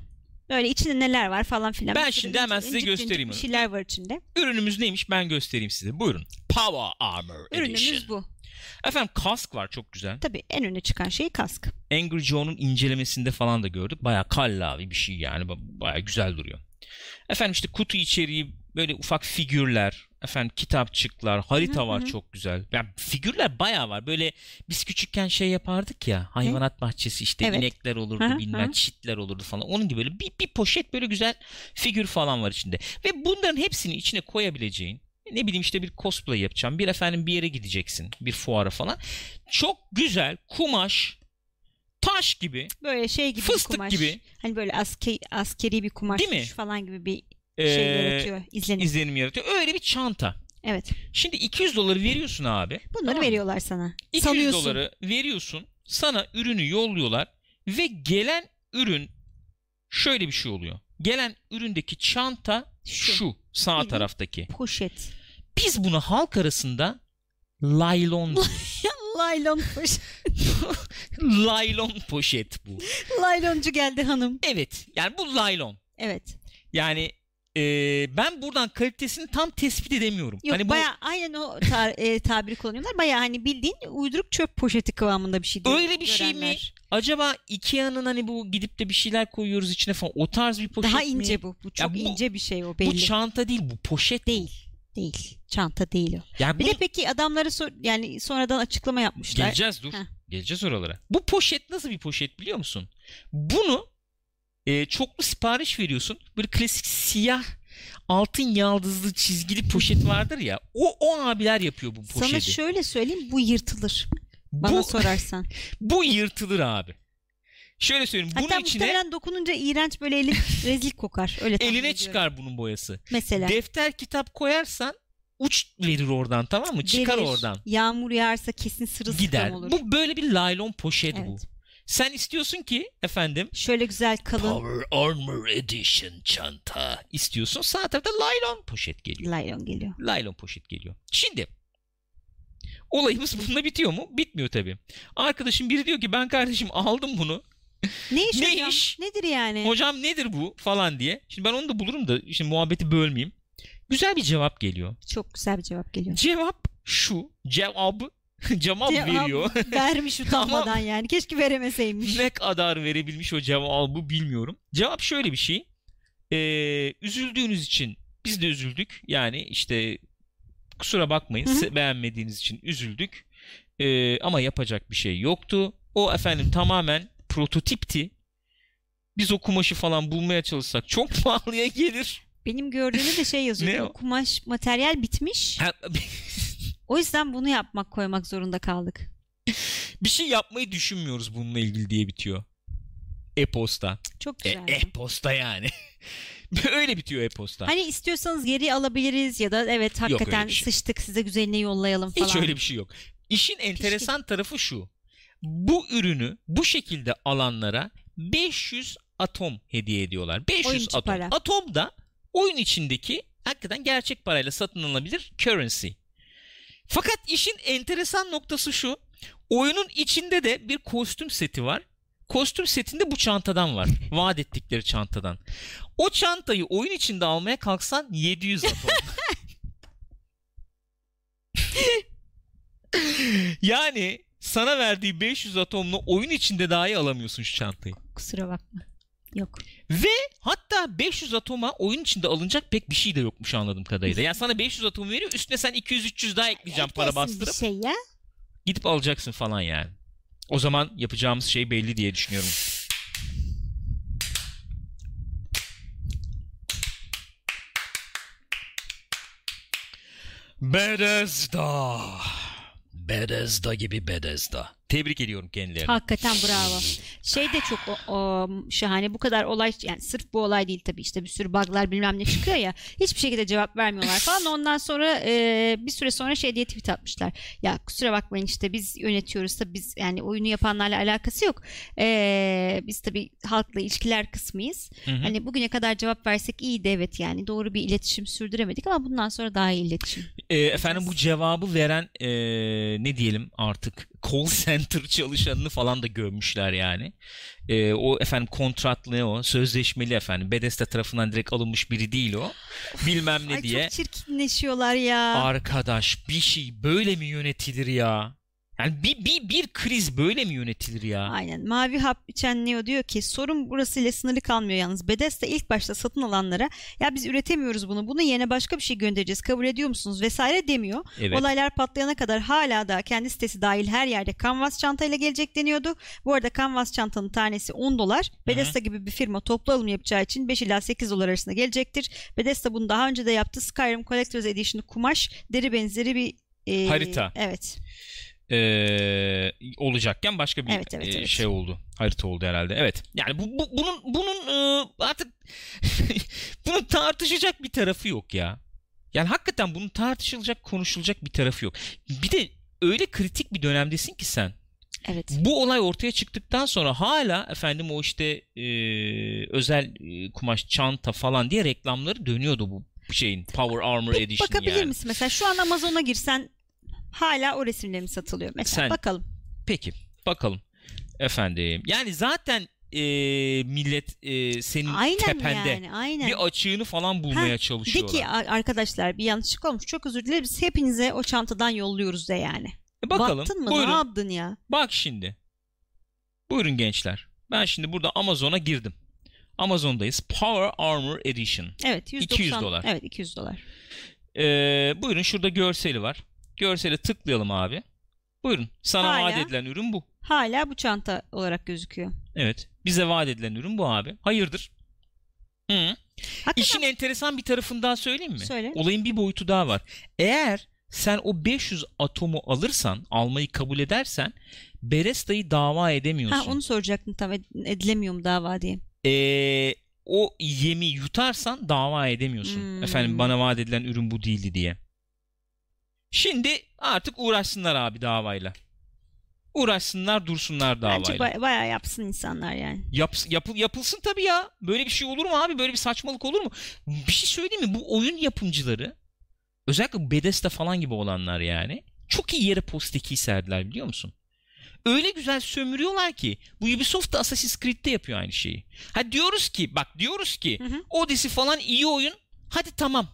Böyle içinde neler var falan filan. Ben şimdi hemen size incik göstereyim Bir şeyler var içinde. Ürünümüz neymiş ben göstereyim size. Buyurun. Power Armor Ürünümüz Edition. bu. Efendim kask var çok güzel. Tabii en öne çıkan şey kask. Angry Joe'nun incelemesinde falan da gördük. Baya kallavi bir şey yani. Baya güzel duruyor. Efendim işte kutu içeriği böyle ufak figürler, efendim kitapçıklar, harita Hı hı var çok güzel. Yani figürler baya var. Böyle biz küçükken şey yapardık ya. Hayvanat bahçesi işte Evet. inekler olurdu, Hı hı, bilmem hı. çitler olurdu falan. Onun gibi böyle bir, bir poşet böyle güzel figür falan var içinde. Ve bunların hepsini içine koyabileceğin ne bileyim işte bir cosplay yapacağım. Bir efendim bir yere gideceksin. Bir fuara falan. Çok güzel kumaş taş gibi Böyle şey gibi Fıstık kumaş. gibi. Hani böyle aske, askeri bir kumaş Değil mi? falan gibi bir e, şey yaratıyor. izlenim. izlenim yaratıyor. Öyle bir çanta. evet. Şimdi 200 doları veriyorsun abi. Bunları Tamam veriyorlar sana. 200 Salıyorsun. doları veriyorsun. Sana ürünü yolluyorlar ve gelen ürün şöyle bir şey oluyor. Gelen üründeki çanta şu, Şu. sağ Bildiğin- taraftaki. Poşet. Biz buna halk arasında laylon [LAUGHS] diyoruz. Laylon [LAUGHS] poşet. laylon poşet bu. Layloncu geldi hanım. Evet yani bu laylon. Evet. Yani e, ben buradan kalitesini tam tespit edemiyorum. Yok hani bu baya aynen o ta- e, tabiri kullanıyorlar. Baya hani bildiğin uyduruk çöp poşeti kıvamında bir şey. diyor öyle bir şey mi? görenler. Acaba Ikea'nın hani bu gidip de bir şeyler koyuyoruz içine falan o tarz bir poşet Daha mi? ince bu. Bu çok bu- ince bir şey o Bu belli. çanta değil bu poşet. değil. Değil. Çanta değil o. Yani Bir bunu de peki adamları sor, yani sonradan açıklama yapmışlar. geleceğiz dur. Heh. Geleceğiz oralara. Bu poşet nasıl bir poşet biliyor musun? Bunu e, çoklu sipariş veriyorsun. Böyle klasik siyah altın yaldızlı çizgili poşet vardır ya. O o abiler yapıyor bu poşeti. Sana şöyle söyleyeyim bu yırtılır. Bana bu, sorarsan. [LAUGHS] bu yırtılır abi. Şöyle söyleyeyim. Bunun Hatta içine muhtemelen dokununca iğrenç böyle elin [LAUGHS] rezil kokar. Öyle tahmin eline ediyorum. çıkar bunun boyası. Mesela. Defter kitap koyarsan uç verir oradan tamam mı? Çıkar Verir. oradan. Yağmur yağarsa kesin sırılsıklam Gider. olur. Bu böyle bir laylon poşet bu. Evet. Sen istiyorsun ki efendim Şöyle güzel kalın Power Armor Edition çanta istiyorsun. Sağ tarafta laylon poşet geliyor. laylon geliyor. Laylon poşet geliyor. Şimdi olayımız [LAUGHS] bununla bitiyor mu? Bitmiyor tabii. Arkadaşım biri diyor ki ben kardeşim aldım bunu. Ne iş Ne hocam? iş? Nedir yani? Hocam nedir bu falan diye. Şimdi ben onu da bulurum da şimdi muhabbeti bölmeyeyim. Güzel bir cevap geliyor. Çok güzel bir cevap geliyor. Cevap şu. [LAUGHS] Cevap cevap veriyor. [LAUGHS] Vermiş [LAUGHS] utanmadan yani. Keşke veremeseymiş. ne kadar verebilmiş o cevabı bilmiyorum. Cevap şöyle bir şey. Ee, üzüldüğünüz için biz de üzüldük. Yani işte kusura bakmayın Hı hı. se- beğenmediğiniz için üzüldük. Ee, ama yapacak bir şey yoktu. O efendim tamamen prototipti. Biz o kumaşı falan bulmaya çalışsak çok [LAUGHS] pahalıya gelir. Benim gördüğümde de şey yazıyor. O? Kumaş materyal bitmiş. O yüzden bunu yapmak koymak zorunda kaldık. bir şey yapmayı düşünmüyoruz bununla ilgili diye bitiyor. E-posta. Çok E, güzel. e-posta yani. [LAUGHS] Öyle bitiyor e-posta. Hani istiyorsanız geri alabiliriz ya da evet hakikaten şey. sıçtık size güzeline yollayalım falan. Hiç öyle bir şey yok. İşin enteresan tarafı şu. Bu ürünü bu şekilde alanlara 500 atom hediye ediyorlar. 500 Oyuncu atom. para. Atom da oyun içindeki hakikaten gerçek parayla satın alınabilir currency. Fakat işin enteresan noktası şu. Oyunun içinde de bir kostüm seti var. Kostüm setinde bu çantadan var. [LAUGHS] Vaat ettikleri çantadan. O çantayı oyun içinde almaya kalksan 700 atom. [LAUGHS] yani sana verdiği 500 atomla oyun içinde dahi alamıyorsun şu çantayı. Kusura bakma. Yok. Ve hatta 500 atoma oyun içinde alınacak pek bir şey de yokmuş anladığım kadarıyla. Yani sana 500 atom veriyor üstüne sen 200-300 daha ekleyeceğim para Eklesin bir bastırıp şey ya. gidip alacaksın falan yani. O zaman yapacağımız şey belli diye düşünüyorum. Bethesda. Bethesda gibi Bethesda. Tebrik ediyorum kendilerini. Hakikaten bravo. Şey de çok o, o, şahane. Bu kadar olay yani sırf bu olay değil tabii işte bir sürü bug'lar bilmem ne çıkıyor ya. [LAUGHS] Hiçbir şekilde cevap vermiyorlar falan. Ondan sonra e, bir süre sonra şey diye tweet atmışlar. Ya kusura bakmayın işte biz yönetiyoruz da biz yani oyunu yapanlarla alakası yok. E, biz tabii halkla ilişkiler kısmıyız. Hı hı. Hani bugüne kadar cevap versek iyiydi evet yani doğru bir iletişim sürdüremedik ama bundan sonra daha iyi iletişim. E, efendim bu cevabı veren e, ne diyelim artık call center çalışanını falan da gömmüşler yani. E, o efendim kontratlı o sözleşmeli efendim Bethesda tarafından direkt alınmış biri değil o. Bilmem ne Ay diye. çok çirkinleşiyorlar ya. Arkadaş bir şey böyle mi yönetilir ya? Yani bir, bir, bir kriz böyle mi yönetilir ya? Aynen. Mavi hap içen Neo diyor ki sorun burasıyla sınırlı kalmıyor yalnız. Bethesda ilk başta satın alanlara ya biz üretemiyoruz bunu. Bunu yerine başka bir şey göndereceğiz. Kabul ediyor musunuz? Vesaire demiyor. Evet. Olaylar patlayana kadar hala da kendi sitesi dahil her yerde Canvas çantayla gelecek deniyordu. Bu arada Canvas çantanın tanesi 10 dolar. Bethesda gibi bir firma toplu alım yapacağı için 5 ila 8 dolar arasında gelecektir. Bethesda bunu daha önce de yaptı. Skyrim Collector's Edition kumaş deri benzeri bir e, Harita. Evet. Ee, olacakken başka bir Evet, evet, e, evet. şey oldu. Harita oldu herhalde. Evet. Yani bu, bu- bunun bunun e, artık [LAUGHS] bunun tartışacak bir tarafı yok ya. Yani hakikaten bunun tartışılacak, konuşulacak bir tarafı yok. Bir de öyle kritik bir dönemdesin ki sen. Evet. Bu olay ortaya çıktıktan sonra hala efendim o işte e, özel e, kumaş çanta falan diye reklamları dönüyordu bu şeyin Power Armor Edition bakabilir yani. misin? Mesela şu an Amazon'a girsen hala o resimler mi satılıyor? Mesela Sen- bakalım. Peki bakalım efendim. Yani zaten e, millet e, senin Aynen tepende yani aynen. bir açığını falan bulmaya Ha, De çalışıyorlar. ki "A- arkadaşlar bir yanlışlık olmuş çok özür dileriz hepinize o çantadan yolluyoruz de yani. E bakalım. Baktın mı Buyurun. ne yaptın ya? Bak şimdi. Buyurun gençler. Ben şimdi burada Amazon'a girdim. Amazon'dayız. Power Armor Edition. Evet 190 200 dolar. Evet 200 dolar. Ee, buyurun şurada görseli var. Görsele tıklayalım abi. Buyurun. Sana Hala. vaat edilen ürün bu. Hala bu çanta olarak gözüküyor. Evet. Bize vaat edilen ürün bu abi. Hayırdır? Hı. Hakikaten İşin enteresan bir tarafından söyleyeyim mi? Söyle. Olayın bir boyutu daha var. Eğer sen o 500 atomu alırsan, almayı kabul edersen Beresta'yı dava edemiyorsun. ha, onu soracaktım tam ed- edilemiyor mu dava diye. Ee, o yemi yutarsan dava edemiyorsun. Hmm. Efendim bana vaat edilen ürün bu değildi diye. Şimdi artık uğraşsınlar abi davayla. Uğraşsınlar dursunlar davayla. Bence ba- bayağı yapsın insanlar yani. Yaps- yapıl- yapılsın tabii ya. Böyle bir şey olur mu abi? Böyle bir saçmalık olur mu? Bir şey söyleyeyim mi? Bu oyun yapımcıları özellikle Bethesda falan gibi olanlar yani çok iyi yere postekiyi serdiler biliyor musun? Öyle güzel sömürüyorlar ki bu Ubisoft da Assassin's Creed'de yapıyor aynı şeyi. Ha diyoruz ki bak diyoruz ki Hı hı. Odyssey falan iyi oyun. Hadi tamam.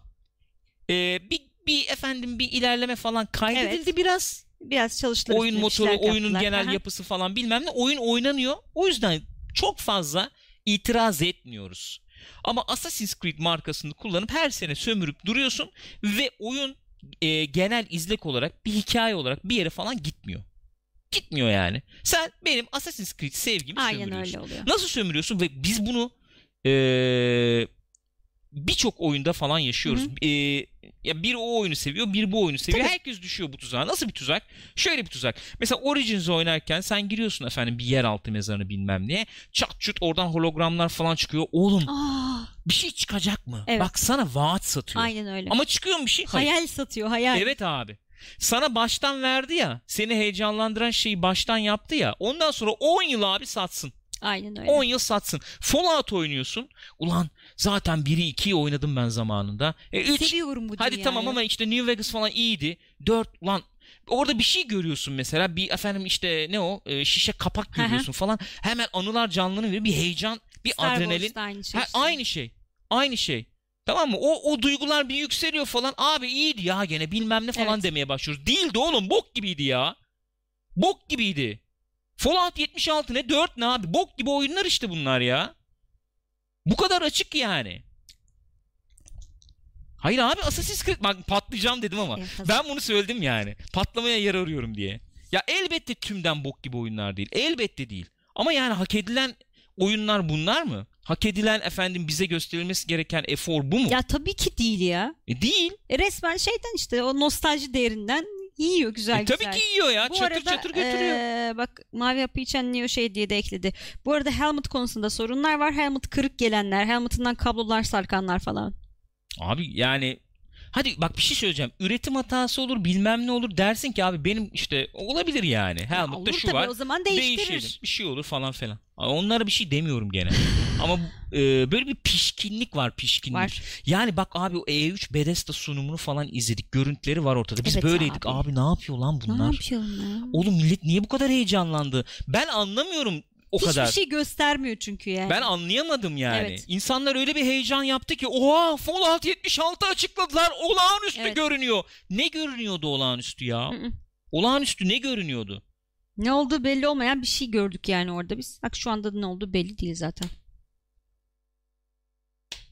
Ee, bir, bir efendim bir ilerleme falan kaydedildi Evet. biraz. Biraz çalıştılar. Oyun motoru, oyunun yaptılar. genel Aha. yapısı falan bilmem ne. Oyun oynanıyor. O yüzden çok fazla itiraz etmiyoruz. Ama Assassin's Creed markasını kullanıp her sene sömürüp duruyorsun ve oyun e, genel izlek olarak bir hikaye olarak bir yere falan gitmiyor. Gitmiyor yani. Sen benim Assassin's Creed sevgimi Aynen sömürüyorsun. öyle oluyor. Nasıl sömürüyorsun ve biz bunu e, birçok oyunda falan yaşıyoruz. Hı E, ya bir o oyunu seviyor, bir bu oyunu seviyor. Tabii. Herkes düşüyor bu tuzağa. Nasıl bir tuzak? Şöyle bir tuzak. Mesela Origins oynarken sen giriyorsun efendim bir yeraltı mezarını bilmem ne. Çat çut oradan hologramlar falan çıkıyor. Oğlum Aa, bir şey çıkacak mı? Evet. Bak sana vaat satıyor. aynen öyle. Ama çıkıyor mu bir şey? Hayır. hayal satıyor hayal. Evet abi. Sana baştan verdi ya. Seni heyecanlandıran şeyi baştan yaptı ya. Ondan sonra 10 yıl abi satsın. Aynen öyle. 10 yıl satsın. Fallout oynuyorsun. Ulan zaten 1'i 2'yi oynadım ben zamanında. E 3 Seviyorum bu hadi dünyayı. tamam ama işte New Vegas falan iyiydi. 4 ulan orada bir şey görüyorsun mesela. Bir efendim işte ne o e, şişe kapak görüyorsun falan. Hemen anılar canlanıyor. Bir heyecan, bir Star adrenalin. Aynı şey. Ha, işte. aynı şey. Aynı şey. Tamam mı? O, o duygular bir yükseliyor falan. Abi iyiydi ya gene bilmem ne falan Evet. demeye başlıyoruz. Değildi oğlum. Bok gibiydi ya. Bok gibiydi. Fallout 76 ne? 4 ne abi? Bok gibi oyunlar işte bunlar ya. Bu kadar açık yani. Hayır abi Assassin's Creed bak patlayacağım dedim ama ben bunu söyledim yani. Patlamaya yer arıyorum diye. Ya elbette tümden bok gibi oyunlar değil. Elbette değil. Ama yani hak edilen oyunlar bunlar mı? Hak edilen efendim bize gösterilmesi gereken efor bu mu? Ya tabii ki değil ya. E, değil. E, resmen şeyden işte o nostalji değerinden yiyor güzel E, tabii güzel. ki yiyor ya. Bu çatır arada çatır götürüyor. eee, bak Mavi Hapı içen Neo şey diye de ekledi. Bu arada helmet konusunda sorunlar var. Helmet kırık gelenler, helmetinden kablolar sarkanlar falan. Abi yani hadi bak bir şey söyleyeceğim. Üretim hatası olur bilmem ne olur dersin ki abi benim işte olabilir yani. Ya Helmet'te olur şu tabii var. o zaman değiştirir. Değişelim. Bir şey olur falan filan. Onlara bir şey demiyorum gene. [LAUGHS] Ama e, böyle bir pişkinlik var pişkinlik. Var. Yani bak abi o E3 Bethesda sunumunu falan izledik. Görüntüleri var ortada. Biz Evet böyleydik. abi. Abi. ne yapıyor lan Ne bunlar? yapıyorsun ya? Oğlum millet niye bu kadar heyecanlandı? Ben anlamıyorum o Hiçbir kadar. şey göstermiyor çünkü yani. Ben anlayamadım yani. Evet. İnsanlar öyle bir heyecan yaptı ki oha Fallout 76 açıkladılar. Olağanüstü Evet. görünüyor. Ne görünüyordu olağanüstü ya? Olağanüstü ne görünüyordu? Ne olduğu belli olmayan bir şey gördük yani orada biz. Bak şu anda ne olduğu belli değil zaten.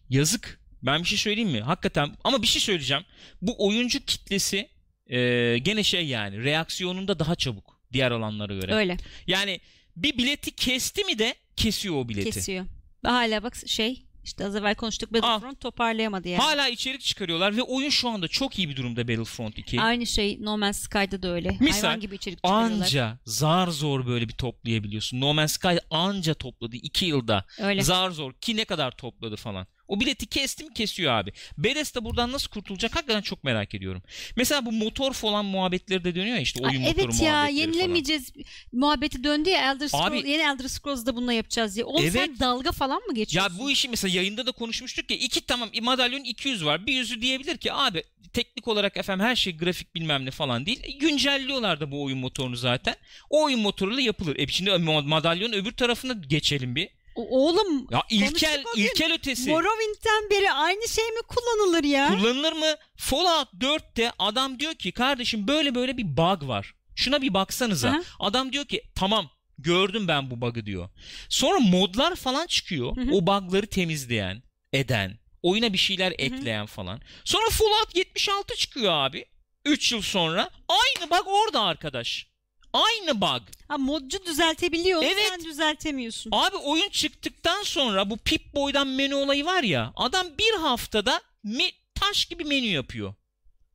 Yazık. Ben bir şey söyleyeyim mi? Hakikaten ama bir şey söyleyeceğim. Bu oyuncu kitlesi e, gene şey yani reaksiyonunda daha çabuk diğer alanlara göre. Öyle Yani bir bileti kesti mi de kesiyor o bileti. kesiyor. Hala bak şey işte az evvel konuştuk Battlefront toparlayamadı yani. Hala içerik çıkarıyorlar ve oyun şu anda çok iyi bir durumda Battlefront 2. Aynı şey No Man's Sky'da da öyle. Misal, Hayvan gibi içerik çıkarıyorlar. Anca zar zor böyle bir toplayabiliyorsun. No Man's Sky anca topladı 2 yılda. Öyle. Zar zor ki ne kadar topladı falan. O bileti kesti mi kesiyor abi. Bethesda buradan nasıl kurtulacak hakikaten çok merak ediyorum. Mesela bu motor falan muhabbetleri de dönüyor ya işte oyun Ay, motoru evet ya muhabbetleri yenilemeyeceğiz muhabbeti döndü ya Elder Scrolls, Abi- yeni Elder Scrolls'da bununla yapacağız diye. Oğlum sen Evet. dalga falan mı Ya geçiyorsun? bu işi mesela yayında da konuşmuştuk ya iki tamam madalyon 200 var. Bir yüzü diyebilir ki abi teknik olarak efendim her şey grafik bilmem ne falan değil. E, Güncelliyorlar da bu oyun motorunu zaten. O oyun motoruyla yapılır. E şimdi ma- madalyonun öbür tarafına geçelim bir. O- Oğlum Ya ilkel ilkel ötesi. Morrowind'den beri aynı şey mi kullanılır ya? Kullanılır mı? Fallout 4'te adam diyor ki kardeşim böyle böyle bir bug var. Şuna bir baksanıza. Aha. Adam diyor ki tamam gördüm ben bu bug'ı diyor. Sonra modlar falan çıkıyor. Hı hı. O bug'ları temizleyen, eden, oyuna bir şeyler ekleyen falan. Sonra Fallout 76 çıkıyor abi. 3 yıl sonra. Aynı bug orada arkadaş. Aynı bug. Ha modcu düzeltebiliyor Evet. sen düzeltemiyorsun. Abi oyun çıktıktan sonra bu Pip-Boy'dan menü olayı var ya. Adam bir haftada me- taş gibi menü yapıyor.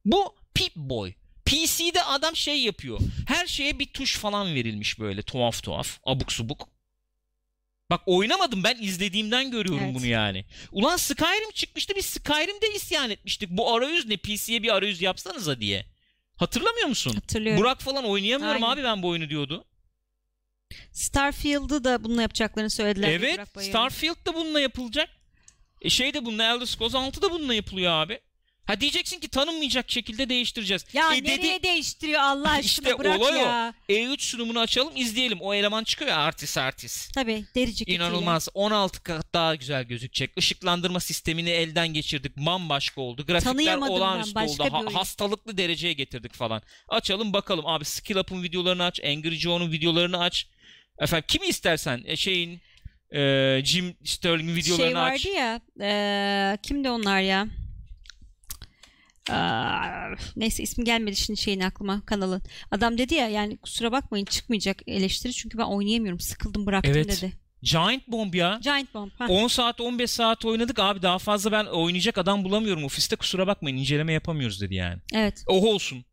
Bu Pip-Boy. PC'de adam şey yapıyor. Her şeye bir tuş falan verilmiş böyle tuhaf tuhaf. Abuk subuk. Bak oynamadım ben izlediğimden görüyorum Evet. bunu yani. Ulan Skyrim çıkmıştı biz Skyrim'de isyan etmiştik. Bu arayüz ne PC'ye bir arayüz yapsanıza diye. Hatırlamıyor musun? Hatırlıyorum. Burak falan oynayamıyorum Aynen. abi ben bu oyunu diyordu. Starfield'ı da bununla yapacaklarını söylediler. Evet. Starfield da bununla yapılacak. E şey de bununla Elder Scrolls 6 da bununla yapılıyor abi. Ha diyeceksin ki tanınmayacak şekilde değiştireceğiz. Ya E nereye değiştiriyor Allah [LAUGHS] aşkına İşte bırak olay o. ya. E3 sunumunu açalım izleyelim. O eleman çıkıyor ya artist artist. Tabii deri ceketiyle. İnanılmaz. 16 kat daha güzel gözükecek. Işıklandırma sistemini elden geçirdik. Bambaşka oldu. Grafikler olağanüstü oldu. Ha- hastalıklı dereceye getirdik falan. Açalım bakalım. Abi Skill Up'ın videolarını aç. Angry Joe'nun videolarını aç. Efendim kimi istersen e, şeyin e, Jim Sterling'in videolarını şey vardı aç. ya e, kimdi onlar ya Aa, neyse ismi gelmedi şimdi şeyin aklıma kanalın. Adam dedi ya yani kusura bakmayın çıkmayacak eleştiri çünkü ben oynayamıyorum sıkıldım bıraktım Evet. dedi. Giant Bomb ya. Giant Bomb. Ha. 10 saat 15 saat oynadık abi daha fazla ben oynayacak adam bulamıyorum ofiste kusura bakmayın inceleme yapamıyoruz dedi yani. Evet. Oh olsun.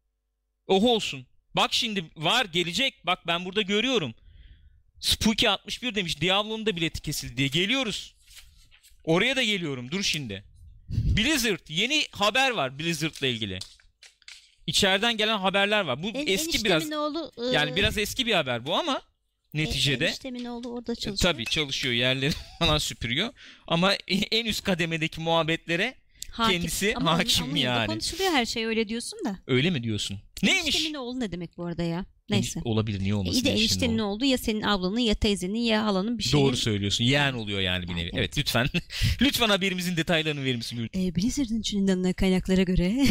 Oh olsun. Bak şimdi var gelecek. Bak ben burada görüyorum. Spooky 61 demiş. Diablo'nun da bileti kesildi diye. Geliyoruz. Oraya da geliyorum. Dur şimdi. Blizzard. Yeni haber var Blizzard'la ilgili. İçeriden gelen haberler var. Bu En- eski biraz oğlu, e, yani biraz eski bir haber bu ama neticede eniştemin oğlu orada e, çalışıyor. tabii çalışıyor yerleri [LAUGHS] falan süpürüyor ama en üst kademedeki muhabbetlere Hakim. kendisi Ama hakim yanında yani. konuşuluyor her şey öyle diyorsun da. öyle mi diyorsun? Neymiş? Eniştemin oğlu ne demek bu arada ya? Neyse. Olabilir niye olmasın? iyi de eniştenin oğlu? oldu ya senin ablanın ya teyzenin ya halanın bir şeyin. Doğru söylüyorsun. Yeğen oluyor yani bir nevi. evet. Evet lütfen. [LAUGHS] lütfen haberimizin detaylarını verir misin? E, Blizzard'ın içinden kaynaklara göre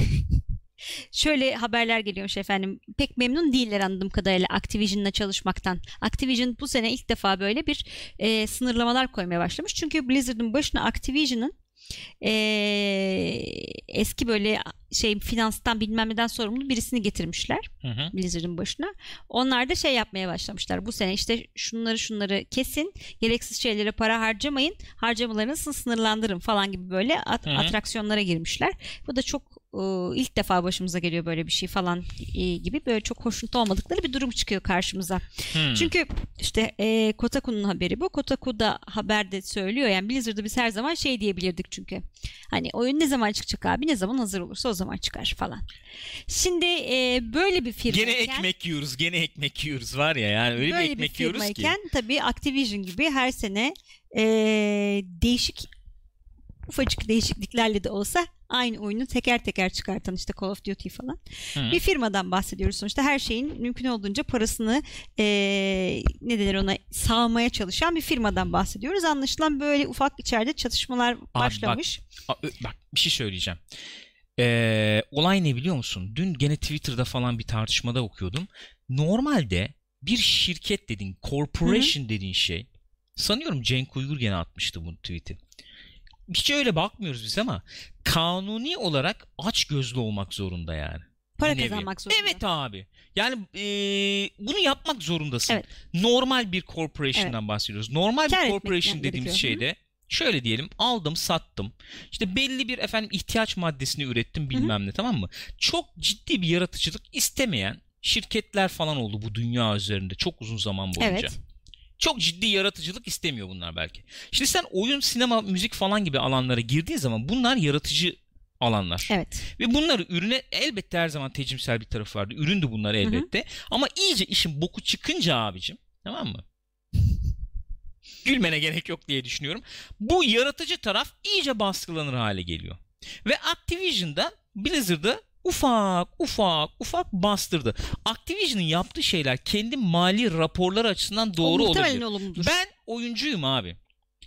[LAUGHS] şöyle haberler geliyormuş efendim. Pek memnun değiller anladığım kadarıyla Activision'la çalışmaktan. Activision bu sene ilk defa böyle bir e, sınırlamalar koymaya başlamış. Çünkü Blizzard'ın başına Activision'ın e, eski böyle şey finanstan bilmem neden sorumlu birisini getirmişler. Hı hı. Blizzard'ın başına. Onlar da şey yapmaya başlamışlar. Bu sene işte şunları şunları kesin, gereksiz şeylere para harcamayın, harcamalarınızı sınırlandırın falan gibi böyle at- Hı hı. atraksiyonlara girmişler. Bu da çok ilk defa başımıza geliyor böyle bir şey falan e, gibi böyle çok hoşnut olmadıkları bir durum çıkıyor karşımıza. Hmm. Çünkü işte e, Kotaku'nun haberi bu. Kotaku da haberde söylüyor. Yani Blizzard'ı biz her zaman şey diyebilirdik çünkü. Hani oyun ne zaman çıkacak abi? Ne zaman hazır olursa o zaman çıkar falan. Şimdi e, böyle bir firma Gene ekmek yiyoruz. Gene ekmek yiyoruz var ya yani öyle böyle bir ekmek yiyoruz ki. firmayken tabii Activision gibi her sene e, değişik ufacık değişikliklerle de olsa aynı oyunu teker teker çıkartan işte Call of Duty falan Hı. bir firmadan bahsediyoruz sonuçta her şeyin mümkün olduğunca parasını e, ne denir ona sağmaya çalışan bir firmadan bahsediyoruz anlaşılan böyle ufak içeride çatışmalar başlamış Aa, ö- bak bir şey söyleyeceğim. Ee, olay ne biliyor musun? Dün gene Twitter'da falan bir tartışmada okuyordum. Normalde bir şirket dediğin, corporation dediğin şey sanıyorum Cenk Uygur gene atmıştı bu tweet'i. Hiç öyle bakmıyoruz biz ama kanuni olarak aç gözlü olmak zorunda yani. para Bir nevi. kazanmak zorunda. Evet abi. Yani eee, bunu yapmak zorundasın. Evet. Normal bir corporation'dan bahsediyoruz. Normal Kar bir corporation dediğimiz gerekiyor. şeyde şöyle diyelim aldım sattım. İşte belli bir efendim ihtiyaç maddesini ürettim bilmem ne tamam mı? Çok ciddi bir yaratıcılık istemeyen şirketler falan oldu bu dünya üzerinde çok uzun zaman boyunca. Evet. Çok ciddi yaratıcılık istemiyor bunlar belki. Şimdi sen oyun, sinema, müzik falan gibi alanlara girdiğin zaman bunlar yaratıcı alanlar. Evet. Ve bunları ürüne elbette her zaman tecimsel bir tarafı vardı. Üründü bunlar elbette. Ama iyice işin boku çıkınca abicim tamam mı? [LAUGHS] Gülmene gerek yok diye düşünüyorum. Bu yaratıcı taraf iyice baskılanır hale geliyor. Ve Activision'da Blizzard'ı ufak ufak ufak bastırdı. Activision'ın yaptığı şeyler kendi mali raporları açısından doğru o olabilir. olumludur. Ben oyuncuyum abi.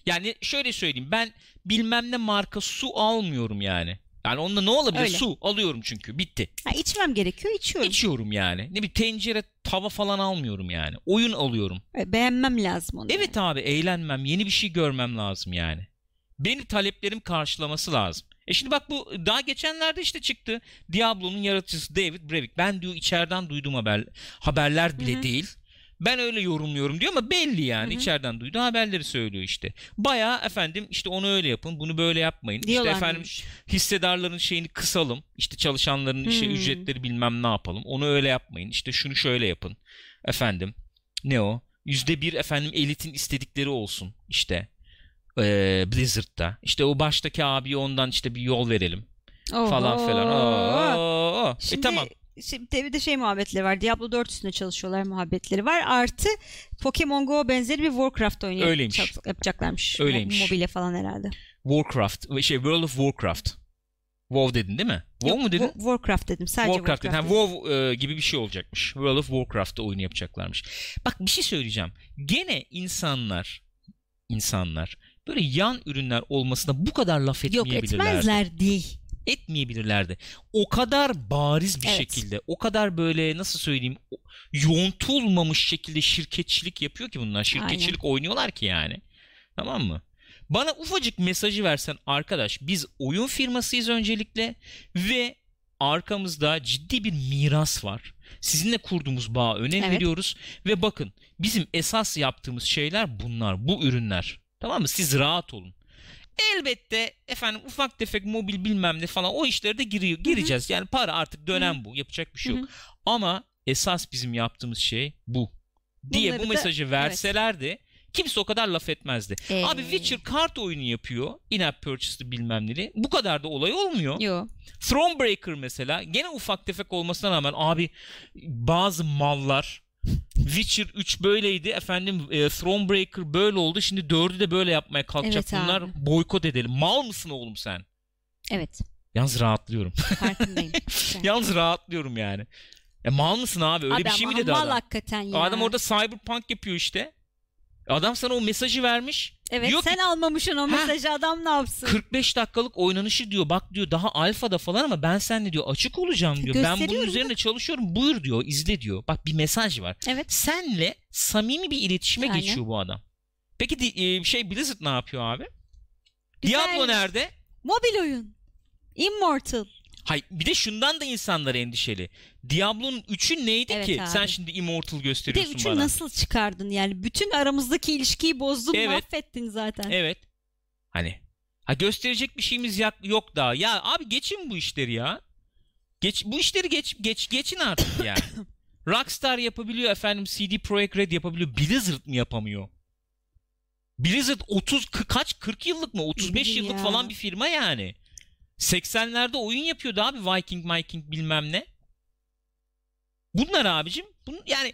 Yani şöyle söyleyeyim ben bilmem ne marka su almıyorum yani. Yani onda ne olabilir? Öyle. Su alıyorum çünkü. Bitti. Ha, içmem gerekiyor içiyorum. İçiyorum yani. Ne bir tencere, tava falan almıyorum yani. Oyun alıyorum. E, Beğenmem lazım onu. Evet abi eğlenmem, yeni bir şey görmem lazım yani. Benim taleplerim karşılaması lazım. E şimdi bak bu daha geçenlerde işte çıktı. Diablo'nun yaratıcısı David Brevik. Ben diyor içeriden duyduğum haber, haberler bile Hı hı. değil. Ben öyle yorumluyorum diyor ama belli yani Hı hı. içeriden duyduğu haberleri söylüyor işte. Baya efendim işte onu öyle yapın bunu böyle yapmayın. İşte efendim Diyorlarmış. hissedarların şeyini kısalım. İşte çalışanların işte ücretleri bilmem ne yapalım. Onu öyle yapmayın. İşte şunu şöyle yapın. Efendim ne o? Yüzde bir efendim elitin istedikleri olsun işte. Ee, Blizzard'da. İşte o baştaki abiye ondan işte bir yol verelim falan Oho. filan. Oo, oo, oo. Şimdi, E tamam. Şimdi bir de şey muhabbetleri var. Diablo 4 üstünde çalışıyorlar muhabbetleri var. Artı Pokemon Go benzeri bir Warcraft oyunu Öyleymiş. yap- yapacaklarmış. Öyleymiş. Mo- Mobile falan herhalde. Warcraft, şey World of Warcraft. WoW dedin değil mi? WoW Yok, mu dedin? Warcraft dedim. Sadece Warcraft. Ha, dedim. WoW e, gibi bir şey olacakmış. World of Warcraft'ta oyunu yapacaklarmış. Bak bir şey söyleyeceğim. Gene insanlar insanlar böyle yan ürünler olmasına bu kadar laf Yok etmeyebilirlerdi. etmezler değil. etmeyebilirlerdi. O kadar bariz bir Evet. şekilde, o kadar böyle nasıl söyleyeyim, yontulmamış şekilde şirketçilik yapıyor ki bunlar. Şirketçilik oynuyorlar ki yani. Tamam mı? Bana ufacık mesajı versen arkadaş biz oyun firmasıyız öncelikle ve arkamızda ciddi bir miras var. Sizinle kurduğumuz bağa önem Evet. veriyoruz ve bakın bizim esas yaptığımız şeyler bunlar, bu ürünler. Tamam mı? Siz rahat olun. Elbette efendim ufak tefek mobil bilmem ne falan o işlere de giriyor, gireceğiz. Yani para artık dönem bu. Yapacak bir şey yok. Ama esas bizim yaptığımız şey bu. Diye Bunları bu da- mesajı verselerdi kimse o kadar laf etmezdi. Ee, Abi Witcher kart oyunu yapıyor. In-app purchase'lı bilmem neli. Bu kadar da olay olmuyor. Yo. Thronebreaker mesela gene ufak tefek olmasına rağmen abi bazı mallar Witcher 3 böyleydi efendim e, Thronebreaker böyle oldu şimdi 4'ü de böyle yapmaya kalkacak Evet bunlar abi. boykot edelim. Mal mısın oğlum sen? Evet. Yalnız rahatlıyorum. [LAUGHS] Farkındayım. Yalnız rahatlıyorum yani. Ya mal mısın abi öyle bir adam şey mi dedi mal adam? hakikaten ya. Adam orada cyberpunk yapıyor işte. Adam sana o mesajı vermiş. Evet diyor sen almamışsın o mesajı adam ne yapsın? 45 dakikalık oynanışı diyor bak diyor daha alfada falan ama ben seninle diyor açık olacağım diyor. Ben bunun üzerine çalışıyorum buyur diyor izle diyor. Bak bir mesaj var. Evet. Senle samimi bir iletişime Yani. geçiyor bu adam. Peki e, şey Blizzard ne yapıyor abi? Güzel. Diablo nerede? Mobil oyun. Immortal. Hay bir de şundan da insanlar endişeli. Diablo'nun 3'ü neydi Evet ki? abi. Sen şimdi Immortal Bir de gösteriyorsun üçü bana. nasıl çıkardın yani? Bütün aramızdaki ilişkiyi bozdun Evet. mahvettin zaten. Evet. Hani ha gösterecek bir şeyimiz yok daha. Ya abi geçin bu işleri ya. Geç bu işleri geç geç geçin artık [COUGHS] yani. Rockstar yapabiliyor efendim CD Projekt Red yapabiliyor. Blizzard mı yapamıyor? Blizzard 30 kı- kaç 40 yıllık mı 35 bileyim yıllık ya. falan bir firma yani. 80'lerde oyun yapıyordu abi Viking Viking bilmem ne. Bunlar abicim. Bunun, yani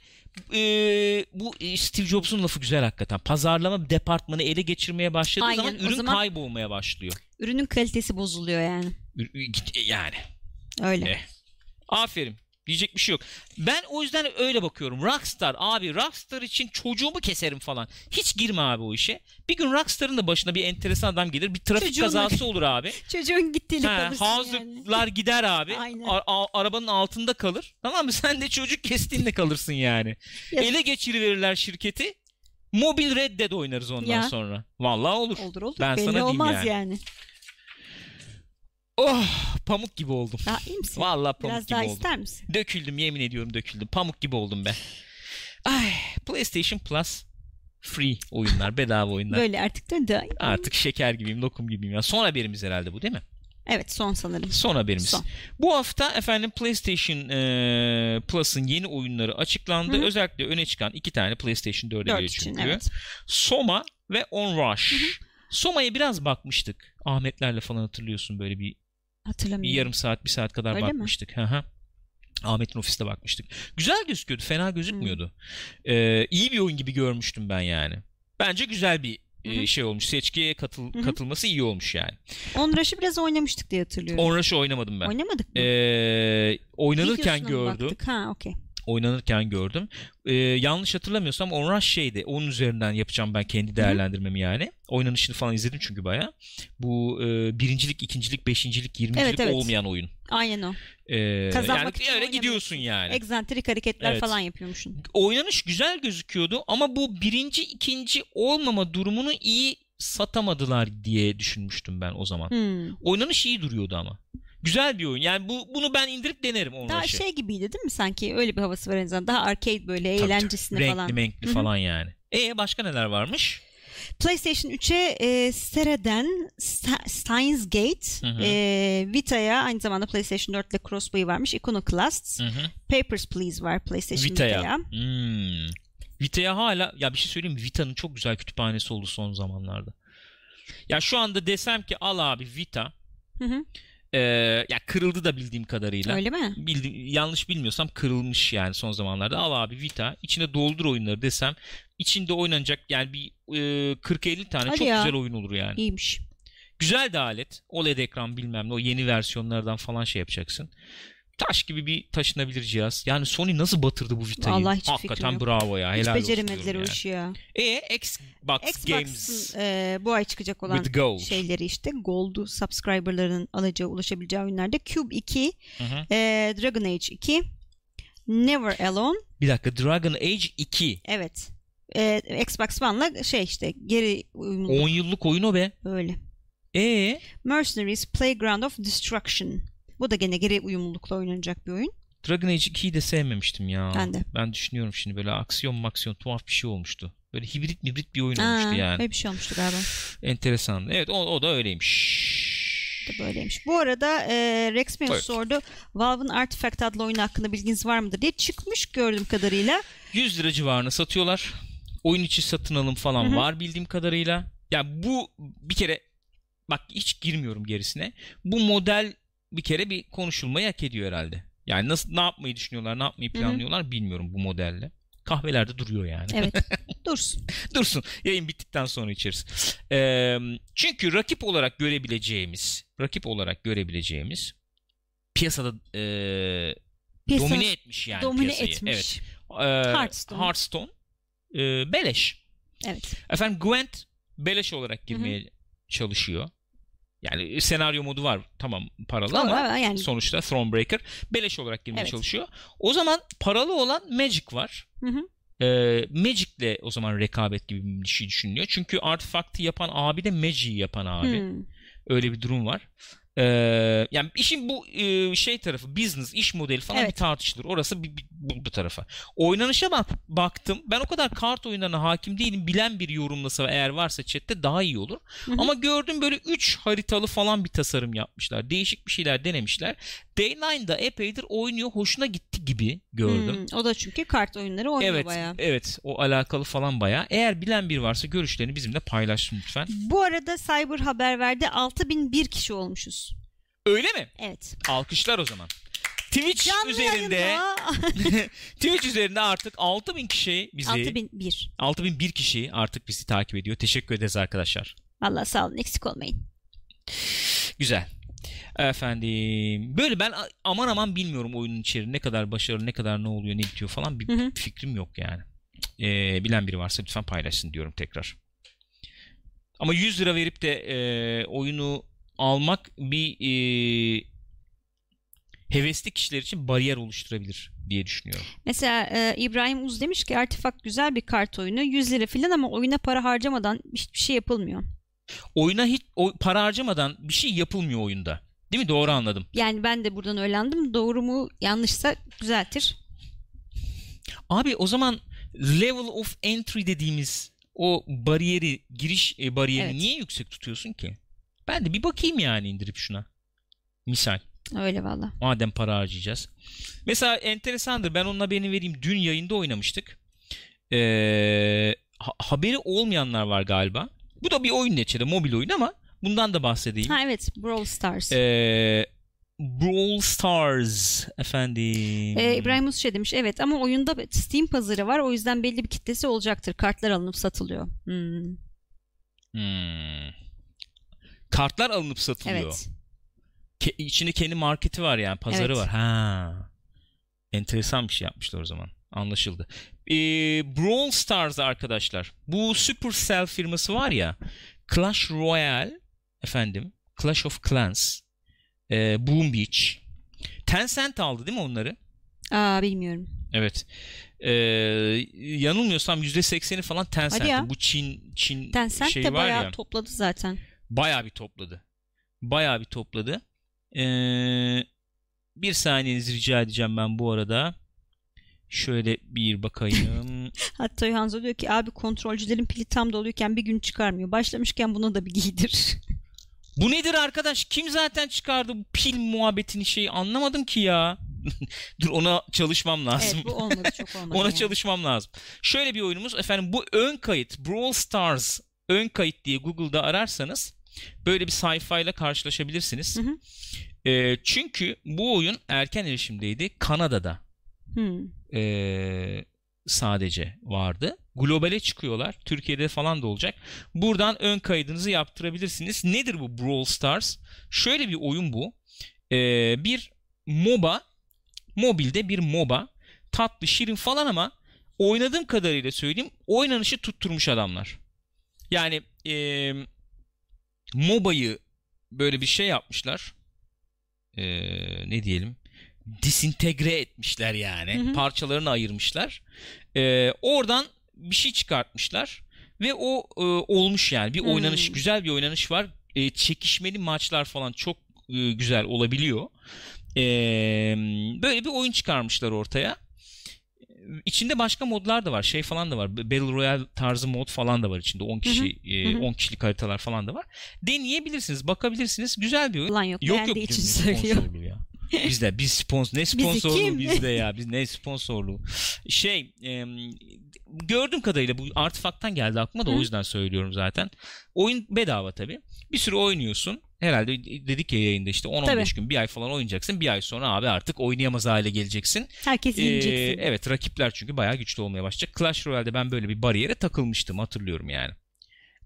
e, bu e, Steve Jobs'un lafı güzel hakikaten. Pazarlama departmanı ele geçirmeye başladığı Aynen, zaman ürün zaman- kaybolmaya başlıyor. Ürünün kalitesi bozuluyor yani. Git- Yani. Öyle. Eh. Aferin. Diyecek bir şey yok. Ben o yüzden öyle bakıyorum. Rockstar abi Rockstar için çocuğumu keserim falan. Hiç girme abi o işe. Bir gün Rockstar'ın da başına bir enteresan adam gelir. Bir trafik Çocuğunla- kazası [LAUGHS] olur abi. Çocuğun gittiğiyle Ha, kalırsın yani. Hazırlar gider abi. A- arabanın altında kalır. Tamam mı? [LAUGHS] Sen de çocuk kestiğinde kalırsın yani. Ya- Ele geçiriverirler şirketi. Mobil Red Dead oynarız ondan Ya. sonra. Vallahi olur. Olur olur. Ben Belli sana olmaz yani. yani. Oh pamuk gibi oldum. Daha iyi misin? Vallahi pamuk Biraz gibi daha oldum. ister misin? Döküldüm yemin ediyorum döküldüm. Pamuk gibi oldum ben. Ay, PlayStation Plus free oyunlar, bedava oyunlar. Böyle artık döndü. Artık şeker gibiyim, lokum gibiyim. Ya. Son haberimiz herhalde bu değil mi? Evet son sanırım. Son haberimiz. Son. Bu hafta efendim PlayStation e, Plus'ın yeni oyunları açıklandı. Hı. Özellikle öne çıkan iki tane PlayStation 4'e Dört geliyor için çünkü. evet. Soma ve Onrush. Soma'ya biraz bakmıştık. Ahmetlerle falan hatırlıyorsun böyle bir bir Hatırlamıyorum. yarım saat bir saat kadar Öyle mi? bakmıştık. Hı hı. Ahmet'in ofiste bakmıştık. Güzel gözüküyordu. Fena gözükmüyordu. Hmm. Ee, iyi bir oyun gibi görmüştüm ben yani. Bence güzel bir Hı e, şey olmuş. Seçkiye katıl, katılması iyi olmuş yani. Onrush'ı biraz oynamıştık diye hatırlıyorum. Onrush'ı oynamadım ben. Oynamadık mı? Ee, oynanırken gördüm. baktık? Ha okey. Oynanırken gördüm. Ee, yanlış hatırlamıyorsam Onrush şeydi. Onun üzerinden yapacağım ben kendi değerlendirmemi yani. Oynanışını falan izledim çünkü baya. Bu e, birincilik, ikincilik, beşincilik, yirmincilik Evet, evet. olmayan oyun. Aynen o. Ee, Kazanmak yani için öyle gidiyorsun yani. Egzantrik hareketler Evet. falan yapıyormuşsun. oynanış güzel gözüküyordu ama bu birinci ikinci olmama durumunu iyi satamadılar diye düşünmüştüm ben o zaman. Hmm. Oynanış iyi duruyordu ama. Güzel bir oyun. Yani bu bunu ben indirip denerim onu Daha şey gibi değil mi sanki? Öyle bir havası var en azından. Daha arcade böyle eğlencesine renkli falan. menkli Hı hı. falan yani. E başka neler varmış? PlayStation 3'e e, Sera'den Steins Gate, Hı hı. e, Vita'ya aynı zamanda PlayStation 4 ile crossbuy varmış. Iconoclast, Hı hı. Papers, Please var PlayStation Vita'ya. Vita'ya. Hmm. Vita'ya hala ya bir şey söyleyeyim mi? Vita'nın çok güzel kütüphanesi oldu son zamanlarda. Ya şu anda desem ki al abi Vita. Hı hı. E, ya kırıldı da bildiğim kadarıyla. Öyle mi? Bildi- yanlış bilmiyorsam kırılmış yani son zamanlarda. Al abi Vita içine doldur oyunları desem içinde oynanacak yani bir e, 40-50 tane Hadi çok ya. güzel oyun olur yani. İyiymiş. Güzel de alet. OLED ekran bilmem ne. O yeni versiyonlardan falan şey yapacaksın. Taş gibi bir taşınabilir cihaz. Yani Sony nasıl batırdı bu Vita'yı? Vallahi hiç Hakikaten fikrim yok. bravo ya. Hiç Helal beceremediler o yani. işi ya. E Xbox, Games Xbox'ın e, bu ay çıkacak olan with Gold. şeyleri işte Gold'u subscriber'ların alacağı ulaşabileceği oyunlarda Cube 2, Hı hı. e, Dragon Age 2, Never Alone, Bir dakika Dragon Age 2. evet. E, Xbox One'la şey işte geri uyumlu 10 yıllık oyun o be. öyle. E Mercenaries Playground of Destruction. Bu da gene geri uyumlulukla oynanacak bir oyun. Dragon Age 2'yi de sevmemiştim ya. Ben de. Ben düşünüyorum şimdi böyle aksiyon maksiyon tuhaf bir şey olmuştu. Böyle hibrit mibrit bir oyun Aa, olmuştu yani. Böyle bir şey olmuştu galiba. Enteresan. Evet o, o da öyleymiş. da böyleymiş. Bu arada e, Rex Meus Buyur. sordu. Valve'ın Artifact adlı oyunu hakkında bilginiz var mıdır diye çıkmış gördüğüm kadarıyla. 100 lira civarına satıyorlar. Oyun içi satın alım falan Hı hı. var bildiğim kadarıyla. Ya bu bir kere bak hiç girmiyorum gerisine. Bu model bir kere bir konuşulmayı hak ediyor herhalde. Yani nasıl ne yapmayı düşünüyorlar, ne yapmayı planlıyorlar bilmiyorum bu modelle. Kahvelerde duruyor yani. Evet. [LAUGHS] Dursun. Dursun. Yayın bittikten sonra içeriz. Ee, çünkü rakip olarak görebileceğimiz, rakip olarak görebileceğimiz piyasada e, Piyasa domine etmiş yani domine piyasayı. etmiş. Evet. Ee, Hearthstone. Hearthstone, e, beleş. Evet. Efendim Gwent beleş olarak girmeye çalışıyor. Yani senaryo modu var tamam paralı ama Ama yani sonuçta Thronebreaker beleş olarak girmeye Evet. çalışıyor. O zaman paralı olan Magic var. Hı hı. Ee, Magic'le o zaman rekabet gibi bir şey düşünülüyor. Çünkü Artifact'ı yapan abi de Magic'i yapan abi. Hmm. Öyle bir durum var. Ee, yani işin bu e, şey tarafı business, iş modeli falan Evet. bir tartışılır. Orası bir, bir- bu, bu tarafa. Oynanışa bak, baktım. Ben o kadar kart oyunlarına hakim değilim. Bilen bir yorumlasa eğer varsa chatte daha iyi olur. Hı hı. Ama gördüm böyle 3 haritalı falan bir tasarım yapmışlar. Değişik bir şeyler denemişler. Day9'da epeydir oynuyor. Hoşuna gitti gibi gördüm. Hmm. O da çünkü kart oyunları oynuyor Evet, bayağı. evet. O alakalı falan bayağı. Eğer bilen biri varsa görüşlerini bizimle paylaşsın lütfen. Bu arada Cyber haber verdi 6001 kişi olmuşuz. Öyle mi? Evet. Alkışlar o zaman. Twitch Canlı üzerinde [LAUGHS] Twitch üzerinde artık 6000 kişi bizi 6001. 6001 kişi artık bizi takip ediyor. Teşekkür ederiz arkadaşlar. Valla sağ olun eksik olmayın. Güzel. Efendim böyle ben aman aman bilmiyorum oyunun içeriği ne kadar başarılı ne kadar ne oluyor ne bitiyor falan bir Hı hı. fikrim yok yani. Ee, bilen biri varsa lütfen paylaşsın diyorum tekrar. Ama 100 lira verip de e, oyunu almak bir e, hevesli kişiler için bariyer oluşturabilir diye düşünüyorum. Mesela e, İbrahim Uz demiş ki Artifact güzel bir kart oyunu 100 lira falan ama oyuna para harcamadan hiçbir şey yapılmıyor. Oyuna hiç o, para harcamadan bir şey yapılmıyor oyunda. Değil mi? Doğru anladım. Yani ben de buradan öyle anladım. Doğru mu yanlışsa düzeltir. Abi o zaman level of entry dediğimiz o bariyeri, giriş e, bariyerini Evet. niye yüksek tutuyorsun ki? Ben de bir bakayım yani indirip şuna. Misal. Öyle valla. Madem para harcayacağız. Mesela enteresandır. Ben onun haberini vereyim. Dün yayında oynamıştık. Ee, ha- haberi olmayanlar var galiba. Bu da bir oyun neticede. Mobil oyun ama bundan da bahsedeyim. Ha evet Brawl Stars. Ee, Brawl Stars efendim. Ee, İbrahim Uz şey demiş evet ama oyunda Steam pazarı var o yüzden belli bir kitlesi olacaktır. Kartlar alınıp satılıyor. Hmm, Hmm. Kartlar alınıp satılıyor. Evet. Ke- içinde kendi marketi var yani pazarı Evet. var. Ha. Enteresan bir şey yapmışlar o zaman. Anlaşıldı. Ee, Brawl Stars arkadaşlar. Bu Supercell firması var ya. Clash Royale efendim. Clash of Clans. E, Boom Beach. Tencent aldı değil mi onları? Aa bilmiyorum. Evet. Ee, yanılmıyorsam %80'i falan. Tencent'ti. Bu Çin Çin Tencent şey de var bayağı ya. topladı zaten. Bayağı bir topladı. Bayağı bir topladı. Ee, bir saniyenizi rica edeceğim ben bu arada. Şöyle bir bakayım. [LAUGHS] Hatta Hanzo diyor ki abi kontrolcülerin pili tam doluyken bir gün çıkarmıyor. Başlamışken bunu da bir giydir. bu nedir arkadaş? Kim zaten çıkardı bu pil muhabbetini şeyi anlamadım ki ya. [LAUGHS] Dur ona çalışmam lazım. evet bu olmadı çok [LAUGHS] olmadı. Ona yani. çalışmam lazım. Şöyle bir oyunumuz efendim bu ön kayıt Brawl Stars ön kayıt diye Google'da ararsanız böyle bir sayfayla karşılaşabilirsiniz. Hı hı. Ee, çünkü bu oyun erken erişimdeydi Kanada'da. Hmm. Ee, sadece vardı. Globale çıkıyorlar. Türkiye'de falan da olacak. Buradan ön kaydınızı yaptırabilirsiniz. Nedir bu Brawl Stars? Şöyle bir oyun bu. Ee, bir MOBA mobilde bir MOBA tatlı şirin falan ama oynadığım kadarıyla söyleyeyim oynanışı tutturmuş adamlar. Yani e, MOBA'yı böyle bir şey yapmışlar. E, ne diyelim? Disintegre etmişler yani. Hı hı. Parçalarını ayırmışlar. E, oradan bir şey çıkartmışlar ve o e, olmuş yani. Bir Hmm. oynanış, güzel bir oynanış var. E, çekişmeli maçlar falan çok e, güzel olabiliyor. E, böyle bir oyun çıkarmışlar ortaya. İçinde başka modlar da var. Şey falan da var. Battle Royale tarzı mod falan da var içinde. 10 kişi, e, Hı hı. 10 kişilik haritalar falan da var. Deneyebilirsiniz, bakabilirsiniz. Güzel bir oyun. Falan yok. Yok yok için söylüyor. Bizde biz sponsor ne sponsorluğu bizde ya. [LAUGHS] Biz ne sponsorluğu. Şey e, gördüğüm kadarıyla bu artifaktan geldi aklıma da Hı. o yüzden söylüyorum zaten. Oyun bedava tabii. Bir süre oynuyorsun. Herhalde dedik ya yayında işte 10-15 Tabii. gün bir ay falan oynayacaksın. Bir ay sonra abi artık oynayamaz hale geleceksin. Herkes Ee, yeneceksin. evet rakipler çünkü bayağı güçlü olmaya başlayacak. Clash Royale'de ben böyle bir bariyere takılmıştım hatırlıyorum yani.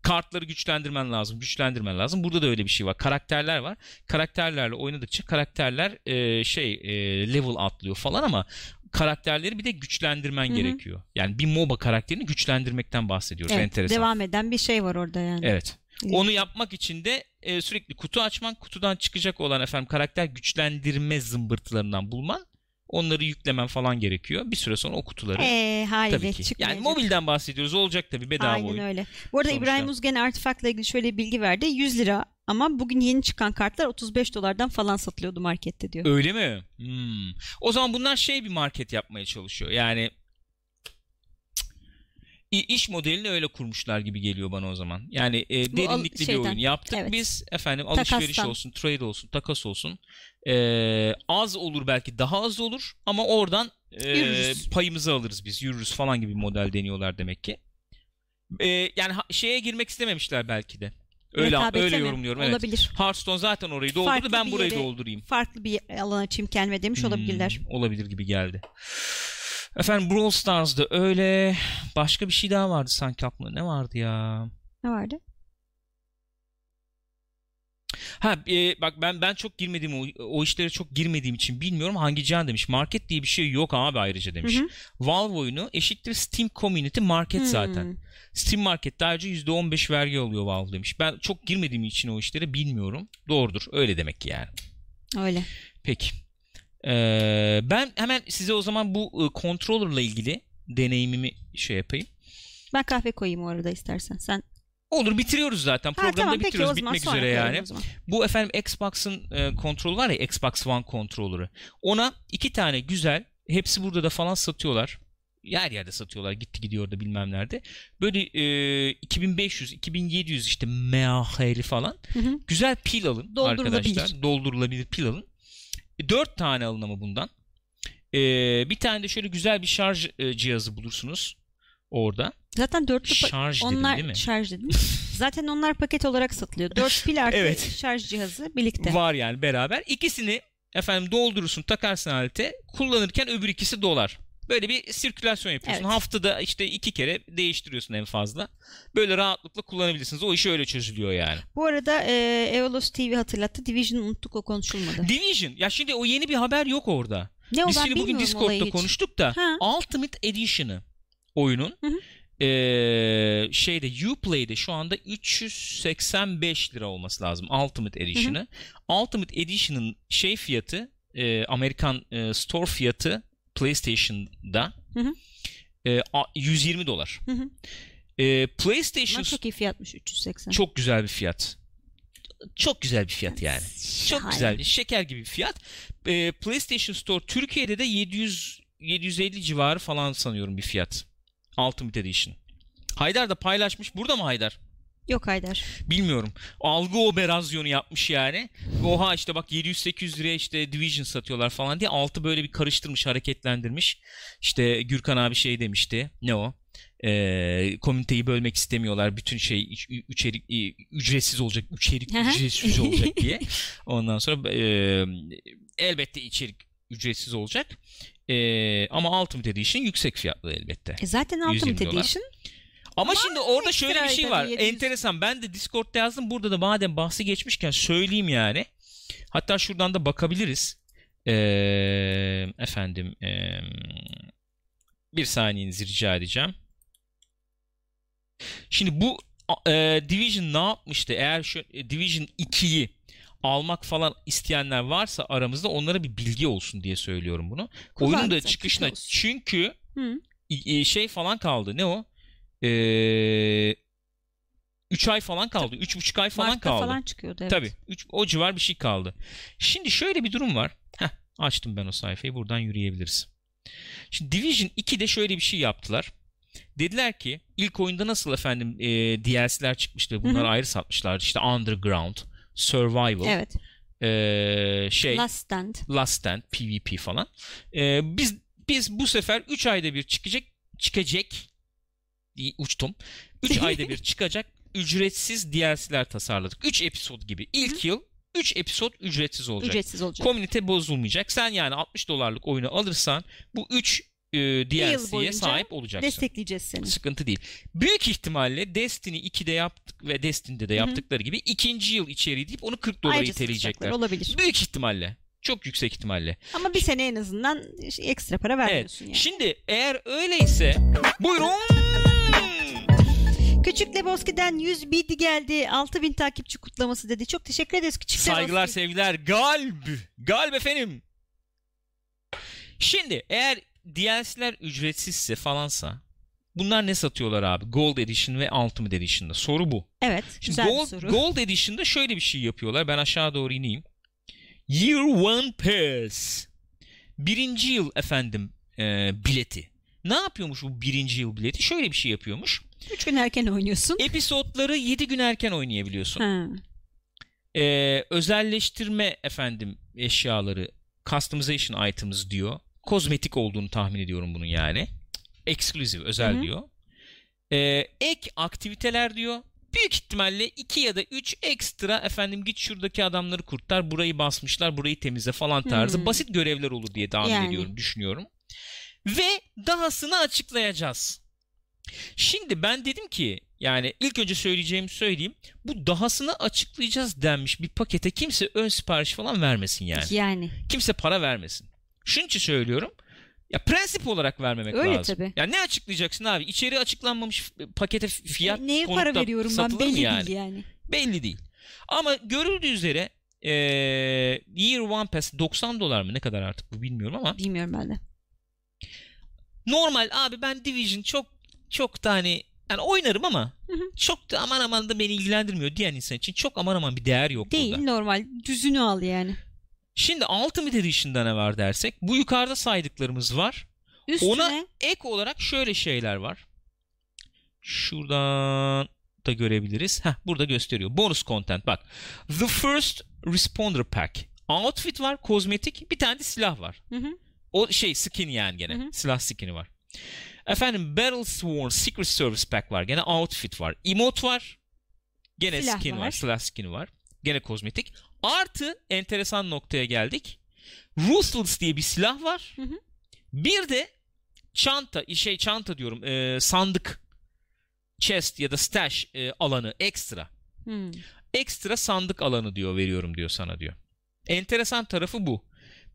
Kartları güçlendirmen lazım, güçlendirmen lazım. Burada da öyle bir şey var. Karakterler var. Karakterlerle oynadıkça karakterler e, şey e, level atlıyor falan ama karakterleri bir de güçlendirmen Hı hı. gerekiyor. Yani bir MOBA karakterini güçlendirmekten bahsediyoruz. Evet, Enteresan. devam eden bir şey var orada yani. Evet. Onu yapmak için de e, sürekli kutu açman, kutudan çıkacak olan efendim karakter güçlendirme zımbırtılarından bulman, onları yüklemen falan gerekiyor. Bir süre sonra o kutuları Eee haliyle tabii ki. Yani çıkmayacak. mobilden bahsediyoruz. Olacak tabii bedava Aynen oyun. öyle. Bu arada Sonuçta. İbrahim Uzgen Artifakt'la ilgili şöyle bir bilgi verdi. 100 lira ama bugün yeni çıkan kartlar 35 dolardan falan satılıyordu markette diyor. Öyle mi? Hmm. O zaman bunlar şey bir market yapmaya çalışıyor. Yani iş modelini öyle kurmuşlar gibi geliyor bana o zaman. Yani e, derinlikli bir şeyden, oyun yaptık evet. biz. Efendim alışveriş Takastan. olsun, trade olsun, takas olsun. E, az olur belki daha az olur ama oradan e, Yürürüz. payımızı alırız biz. Yürürüz falan gibi bir model deniyorlar demek ki. E, yani ha- şeye girmek istememişler belki de. Öyle Rekabete öyle mi? yorumluyorum. Evet. Olabilir. Hearthstone zaten orayı doldurdu. Farklı ben bir burayı yere- doldurayım. Farklı bir alan açayım kendime demiş olabilirler. Hmm, olabilir gibi geldi. Efendim Brawl Stars'da öyle başka bir şey daha vardı sanki aklımda. Ne vardı ya? Ne vardı? Ha e, bak ben ben çok girmediğim o, o işlere çok girmediğim için bilmiyorum hangi can demiş. Market diye bir şey yok abi ayrıca demiş. Hı hı. Valve oyunu eşittir Steam Community Market Hmm. zaten. Steam Market'te ayrıca %15 vergi alıyor Valve demiş. Ben çok girmediğim için o işlere bilmiyorum. Doğrudur. Öyle demek ki yani. Öyle. Peki. Ee, ben hemen size o zaman bu e, controller'la ilgili deneyimimi şey yapayım. Ben kahve koyayım o arada istersen. Sen Olur bitiriyoruz zaten. Programda tamam, peki, bitiriyoruz o zaman bitmek sonra üzere koyalım yani. o zaman. Bu efendim Xbox'ın e, kontrolü var ya Xbox One kontrolörü. Ona iki tane güzel hepsi burada da falan satıyorlar. Her yerde satıyorlar. Gitti gidiyor da bilmem nerede. Böyle e, 2500, 2700 işte MAH'li falan. Hı hı. Güzel pil alın Doldurulabilir. arkadaşlar. Doldurulabilir pil alın. E, Dört tane alın ama bundan. E, bir tane de şöyle güzel bir şarj e, cihazı bulursunuz orada. Zaten dörtlü Şarj dedim onlar değil mi? şarj dedim. [LAUGHS] Zaten onlar paket olarak satılıyor. 4 pil artı Evet. şarj cihazı birlikte. Var yani beraber. İkisini efendim doldurursun takarsın alete. Kullanırken öbür ikisi dolar. Böyle bir sirkülasyon yapıyorsun. Evet. Haftada işte iki kere değiştiriyorsun en fazla. Böyle rahatlıkla kullanabilirsiniz. O iş öyle çözülüyor yani. Bu arada e, Eolos TV hatırlattı. Division unuttuk o konuşulmadı. Division. Ya şimdi o yeni bir haber yok orada. ne o Biz şimdi bugün Discord'da konuştuk da Ha. Ultimate Edition'ı oyunun Hı hı. eee, şeyde Uplay'de şu anda 385 lira olması lazım Ultimate Edition'ı. Ultimate Edition'ın şey fiyatı eee, Amerikan eee, store fiyatı PlayStation'da Hı hı. a- 120 dolar. Hı hı. Ama PlayStation çok iyi fiyatmış 380. çok güzel bir fiyat. Çok güzel bir fiyat yani. Çok güzel. Şeker gibi bir fiyat. Ee, PlayStation Store Türkiye'de de 700 750 civarı falan sanıyorum bir fiyat. Ultimate Edition. Haydar da paylaşmış. Burada mı Haydar? Yok Haydar. Bilmiyorum. Algı operasyonu yapmış yani. Oha işte bak 700-800 liraya işte Division satıyorlar falan diye altı böyle bir karıştırmış, hareketlendirmiş. İşte Gürkan abi şey demişti. Ne o? Ee, komüniteyi bölmek istemiyorlar. Bütün şey iç- ü- içerik ü- ücretsiz olacak. Hı. ücretsiz olacak diye. [LAUGHS] Ondan sonra e, elbette içerik ücretsiz olacak. Ee, ama Ultimate Edition yüksek fiyatlı elbette. E zaten 120 Ultimate dolar. Ama, şimdi orada şöyle bir şey var. 700. Enteresan. Ben de Discord'da yazdım. Burada da madem bahsi geçmişken söyleyeyim yani. Hatta şuradan da bakabiliriz. Ee, efendim ee, bir saniyenizi rica edeceğim. Şimdi bu e, Division ne yapmıştı? Eğer şu e, Division 2'yi almak falan isteyenler varsa aramızda onlara bir bilgi olsun diye söylüyorum bunu. Oyunun da çıkışına çünkü Hı. şey falan kaldı. Ne o? Ee, 3 ay falan kaldı. 3,5 ay falan Mart'ta kaldı. falan çıkıyordu evet. Tabii. Üç, o civar bir şey kaldı. Şimdi şöyle bir durum var. Heh, açtım ben o sayfayı. Buradan yürüyebiliriz. Şimdi Division 2'de şöyle bir şey yaptılar. Dediler ki ilk oyunda nasıl efendim e, DLC'ler çıkmıştı. Bunları ayrı satmışlardı. İşte Underground, Survival, Evet. e, şey Last Stand. Last Stand, PvP falan. Ee, biz biz bu sefer 3 ayda bir çıkacak çıkacak uçtum. 3 [LAUGHS] ayda bir çıkacak ücretsiz DLC'ler tasarladık. 3 episod gibi. İlk yıl 3 episod ücretsiz olacak. Ücretsiz olacak. Komünite bozulmayacak. Sen yani 60 dolarlık oyunu alırsan bu 3 e, DLC'ye sahip olacaksın. Destekleyeceğiz seni. Sıkıntı değil. Büyük ihtimalle Destiny 2'de yaptık ve Destiny'de de Hı hı. yaptıkları gibi ikinci yıl içeriği deyip onu 40 dolara Ayrıca iteleyecekler. olabilir. Büyük ihtimalle. Çok yüksek ihtimalle. Ama bir sene en azından ekstra para Evet. vermiyorsun yani. Şimdi eğer öyleyse buyurun. Küçük Lebowski'den 100 bid geldi. 6000 takipçi kutlaması dedi. Çok teşekkür ederiz Küçük Saygılar Lebowski. sevgiler. Galb. Galb efendim. Şimdi eğer DLC'ler ücretsizse falansa bunlar ne satıyorlar abi? Gold Edition ve Ultimate Edition'da. Soru bu. Evet. Şimdi güzel Gold, bir soru. Gold Edition'da şöyle bir şey yapıyorlar. Ben aşağı doğru ineyim. Year One Pass. Birinci yıl efendim e, bileti. Ne yapıyormuş bu birinci yıl bileti? Şöyle bir şey yapıyormuş. 3 gün erken oynuyorsun. Episodları 7 gün erken oynayabiliyorsun. Ha. Ee, özelleştirme efendim eşyaları customization items diyor. Kozmetik olduğunu tahmin ediyorum bunun yani. Exclusive, özel Hı hı. diyor. Ee, ek aktiviteler diyor. Büyük ihtimalle 2 ya da 3 ekstra efendim git şuradaki adamları kurtar, burayı basmışlar, burayı temizle falan tarzı Hmm. basit görevler olur diye tahmin Yani. ediyorum, düşünüyorum. Ve dahasını açıklayacağız. Şimdi ben dedim ki yani ilk önce söyleyeceğimi söyleyeyim. Bu dahasını açıklayacağız denmiş bir pakete kimse ön sipariş falan vermesin yani. Yani. Kimse para vermesin. Şunun için söylüyorum. Ya prensip olarak vermemek Öyle lazım. tabii. Ya ne açıklayacaksın abi? İçeri açıklanmamış pakete fiyat E, Neye para veriyorum ben belli yani? değil yani. Belli değil. Ama görüldüğü üzere eee Year One Pass 90 dolar mı ne kadar artık bu bilmiyorum ama Bilmiyorum ben de. normal abi ben Division çok çok da hani yani oynarım ama çok da aman aman da beni ilgilendirmiyor diyen insan için çok aman aman bir değer yok Değil burada. normal. Düzünü al yani. Şimdi Ultimate Edition'da ne var dersek bu yukarıda saydıklarımız var. Üstüne Ona ek olarak şöyle şeyler var. Şuradan da görebiliriz. Heh, burada gösteriyor. Bonus content bak. The First Responder Pack. Outfit var, kozmetik, bir tane de silah var. Hı hı. O şey skin yani gene. Hı hı. Silah skin'i var. Efendim Battle Sworn Secret Service Pack var. Gene outfit var. Emote var. Gene Silah skin var. var. Silah skin'i var. Gene kozmetik. Artı enteresan noktaya geldik. Ruthless diye bir silah var. Hı hı. Bir de çanta, şey çanta diyorum, e, sandık, chest ya da stash e, alanı ekstra. Hmm. Ekstra sandık alanı diyor veriyorum diyor sana diyor. Enteresan tarafı bu.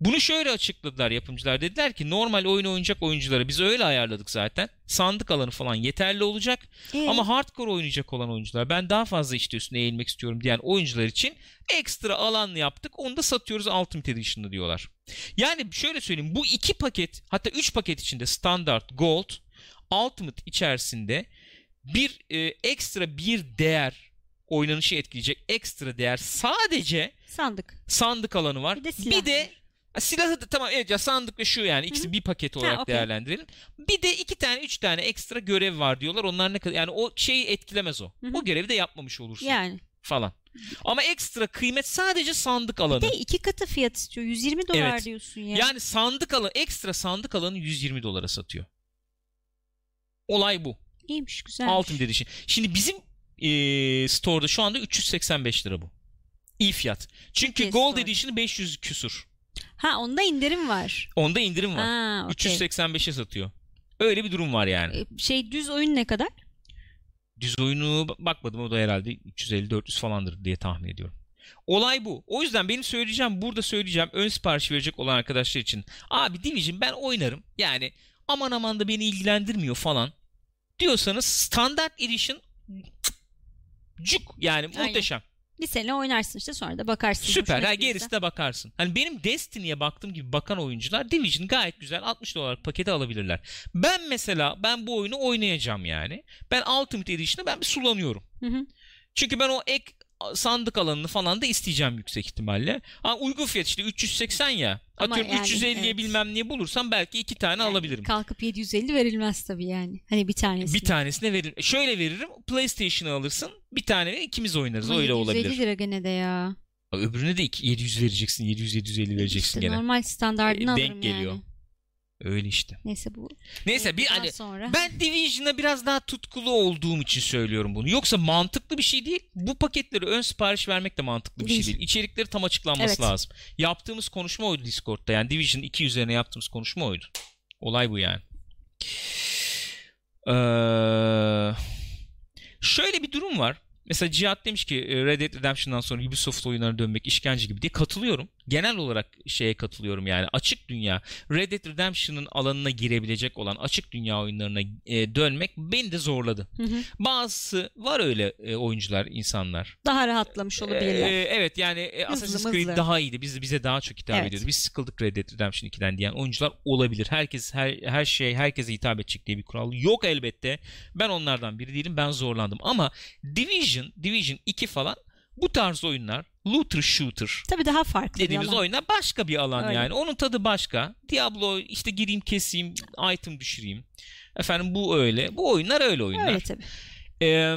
Bunu şöyle açıkladılar yapımcılar. Dediler ki normal oyun oynayacak oyunculara biz öyle ayarladık zaten. Sandık alanı falan yeterli olacak. Ee, Ama hardcore oynayacak olan oyuncular ben daha fazla işte üstüne eğilmek istiyorum diyen oyuncular için ekstra alan yaptık. Onu da satıyoruz Ultimate Edition'da diyorlar. Yani şöyle söyleyeyim bu iki paket hatta üç paket içinde standart gold ultimate içerisinde bir e, ekstra bir değer oynanışı etkileyecek ekstra değer sadece sandık. sandık alanı var. Bir de silah Bir de var. Ha, silahı da tamam evet ya sandık ve şu yani ikisi bir paket olarak okey. değerlendirelim. Bir de iki tane üç tane ekstra görev var diyorlar. Onlar ne kadar yani o şeyi etkilemez o. Hı hı. O görevi de yapmamış olursun Yani. falan. Ama ekstra kıymet sadece sandık alanı. Bir de iki katı fiyat istiyor. 120 dolar Evet. diyorsun ya. Yani sandık alanı ekstra sandık alanı 120 dolara satıyor. Olay bu. İyiymiş güzel. Ultimate Edition. Şimdi bizim eee store'da şu anda 385 lira bu. İyi fiyat. Çünkü Türkiye Gold. Edition'ı 500 küsur. Ha onda indirim var. Onda indirim var. Ha, okey. 385'e satıyor. Öyle bir durum var yani. E, Şey düz oyun ne kadar? Düz oyunu bakmadım o da herhalde 350-400 falandır diye tahmin ediyorum. Olay bu. O yüzden benim söyleyeceğim burada söyleyeceğim ön sipariş verecek olan arkadaşlar için. Abi Division ben oynarım. Yani aman aman da beni ilgilendirmiyor falan. Diyorsanız standart edition cuk yani muhteşem. Sene oynarsın işte sonra da bakarsın. Süper. Ha, gerisi de bakarsın. Hani benim Destiny'ye baktığım gibi bakan oyuncular Division gayet güzel 60 dolarlık paketi alabilirler. Ben mesela ben bu oyunu oynayacağım yani. Ben Ultimate Edition'ı ben bir sulanıyorum. Hı hı. Çünkü ben o ek sandık alanını falan da isteyeceğim yüksek ihtimalle. Ha, uygun fiyat işte 380 ya. Ama Atıyorum yani, 350'ye evet. bilmem niye bulursam belki iki tane Yani alabilirim. Kalkıp 750 verilmez tabii yani. Hani bir tanesi. Bir tanesine veririm. Şöyle veririm. PlayStation'ı alırsın. Bir tane ikimiz oynarız. Ama Öyle 750 olabilir. lira gene de ya. Öbürüne de iki- 700 vereceksin. 700 750 vereceksin İşte gene. normal standartını E, denk alırım geliyor. yani. Öyle işte. Neyse bu. Neyse bir hani sonra. ben Division'a biraz daha tutkulu olduğum için söylüyorum bunu. Yoksa mantıklı bir şey değil. Bu paketleri ön sipariş vermek de mantıklı bir şey Değil. değil. İçerikleri tam açıklanması Evet. lazım. Yaptığımız konuşma oydu Discord'da. Yani Division 2 üzerine yaptığımız konuşma oydu. Olay bu yani. Ee, şöyle bir durum var. Mesela Cihat demiş ki e, Red Dead Redemption'dan sonra Ubisoft oyunlarına dönmek işkence gibi diye katılıyorum. Genel olarak şeye katılıyorum yani açık dünya Red Dead Redemption'ın alanına girebilecek olan açık dünya oyunlarına e, dönmek beni de zorladı. Hı hı. Bazısı var öyle e, oyuncular, insanlar. Daha rahatlamış olabilirler. Ee, evet yani e, Assassin's Creed hızlı. daha iyiydi. Biz bize daha çok hitap Evet. ediyordu. Biz sıkıldık Red Dead Redemption 2'den diyen oyuncular olabilir. Herkes her her şey herkese hitap edecek diye bir kural yok elbette. Ben onlardan biri değilim. Ben zorlandım ama Division, Division 2 falan bu tarz oyunlar looter shooter Tabii daha farklı dediğimiz bir alan. oyunlar başka bir alan Öyle. yani. Onun tadı başka. Diablo işte gireyim keseyim, item düşüreyim. Efendim bu öyle. Bu oyunlar öyle oyunlar. Öyle tabii. Ee,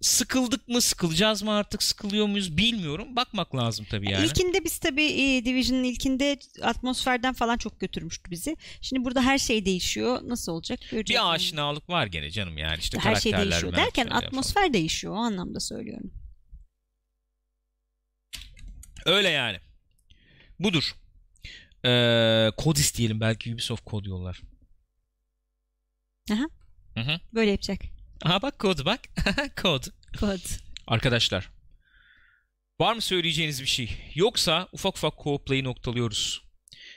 sıkıldık mı sıkılacağız mı artık sıkılıyor muyuz bilmiyorum. Bakmak lazım tabii yani. İlkinde biz tabii e, Division'ın ilkinde atmosferden falan çok götürmüştü bizi. Şimdi burada her şey değişiyor. Nasıl olacak? Göreceğiz bir aşinalık var gene canım yani işte her şey değişiyor derken atmosfer değişiyor o anlamda söylüyorum. Öyle yani. Budur. Ee, kod isteyelim belki Ubisoft kod yollar. Aha. Hı hı. Böyle yapacak. Aha bak kod bak. [LAUGHS] kod. Kod. Arkadaşlar var mı söyleyeceğiniz bir şey? Yoksa ufak ufak co-play'i noktalıyoruz.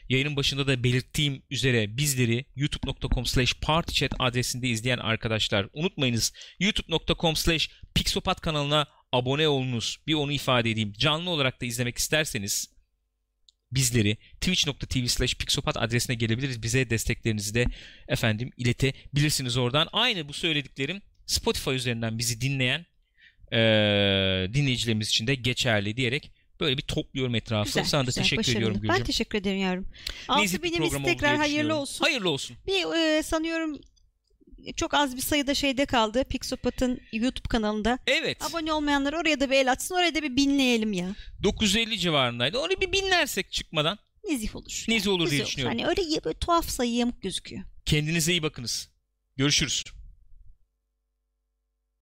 Yayının başında da belirttiğim üzere bizleri youtube.com slash partychat adresinde izleyen arkadaşlar unutmayınız youtube.com slash pixopat kanalına abone olunuz. Bir onu ifade edeyim. Canlı olarak da izlemek isterseniz bizleri twitch.tv slash pixopat adresine gelebiliriz. Bize desteklerinizi de efendim iletebilirsiniz oradan. Aynı bu söylediklerim Spotify üzerinden bizi dinleyen eee, dinleyicilerimiz için de geçerli diyerek böyle bir topluyorum etrafı. Güzel, Sana da güzel, teşekkür başarılı. ediyorum Ben Gülcüm. teşekkür ederim yavrum. Nezih 6 bir binimiz tekrar hayırlı olsun. Hayırlı olsun. Bir e, sanıyorum çok az bir sayıda şeyde kaldı. Pixopat'ın YouTube kanalında. Evet. Abone olmayanlar oraya da bir el atsın. Oraya da bir binleyelim ya. 950 civarındaydı. Onu bir binlersek çıkmadan Nezih olur. nezih olur diye düşünüyorum. Hani öyle, böyle tuhaf sayı yamuk gözüküyor. Kendinize iyi bakınız. Görüşürüz.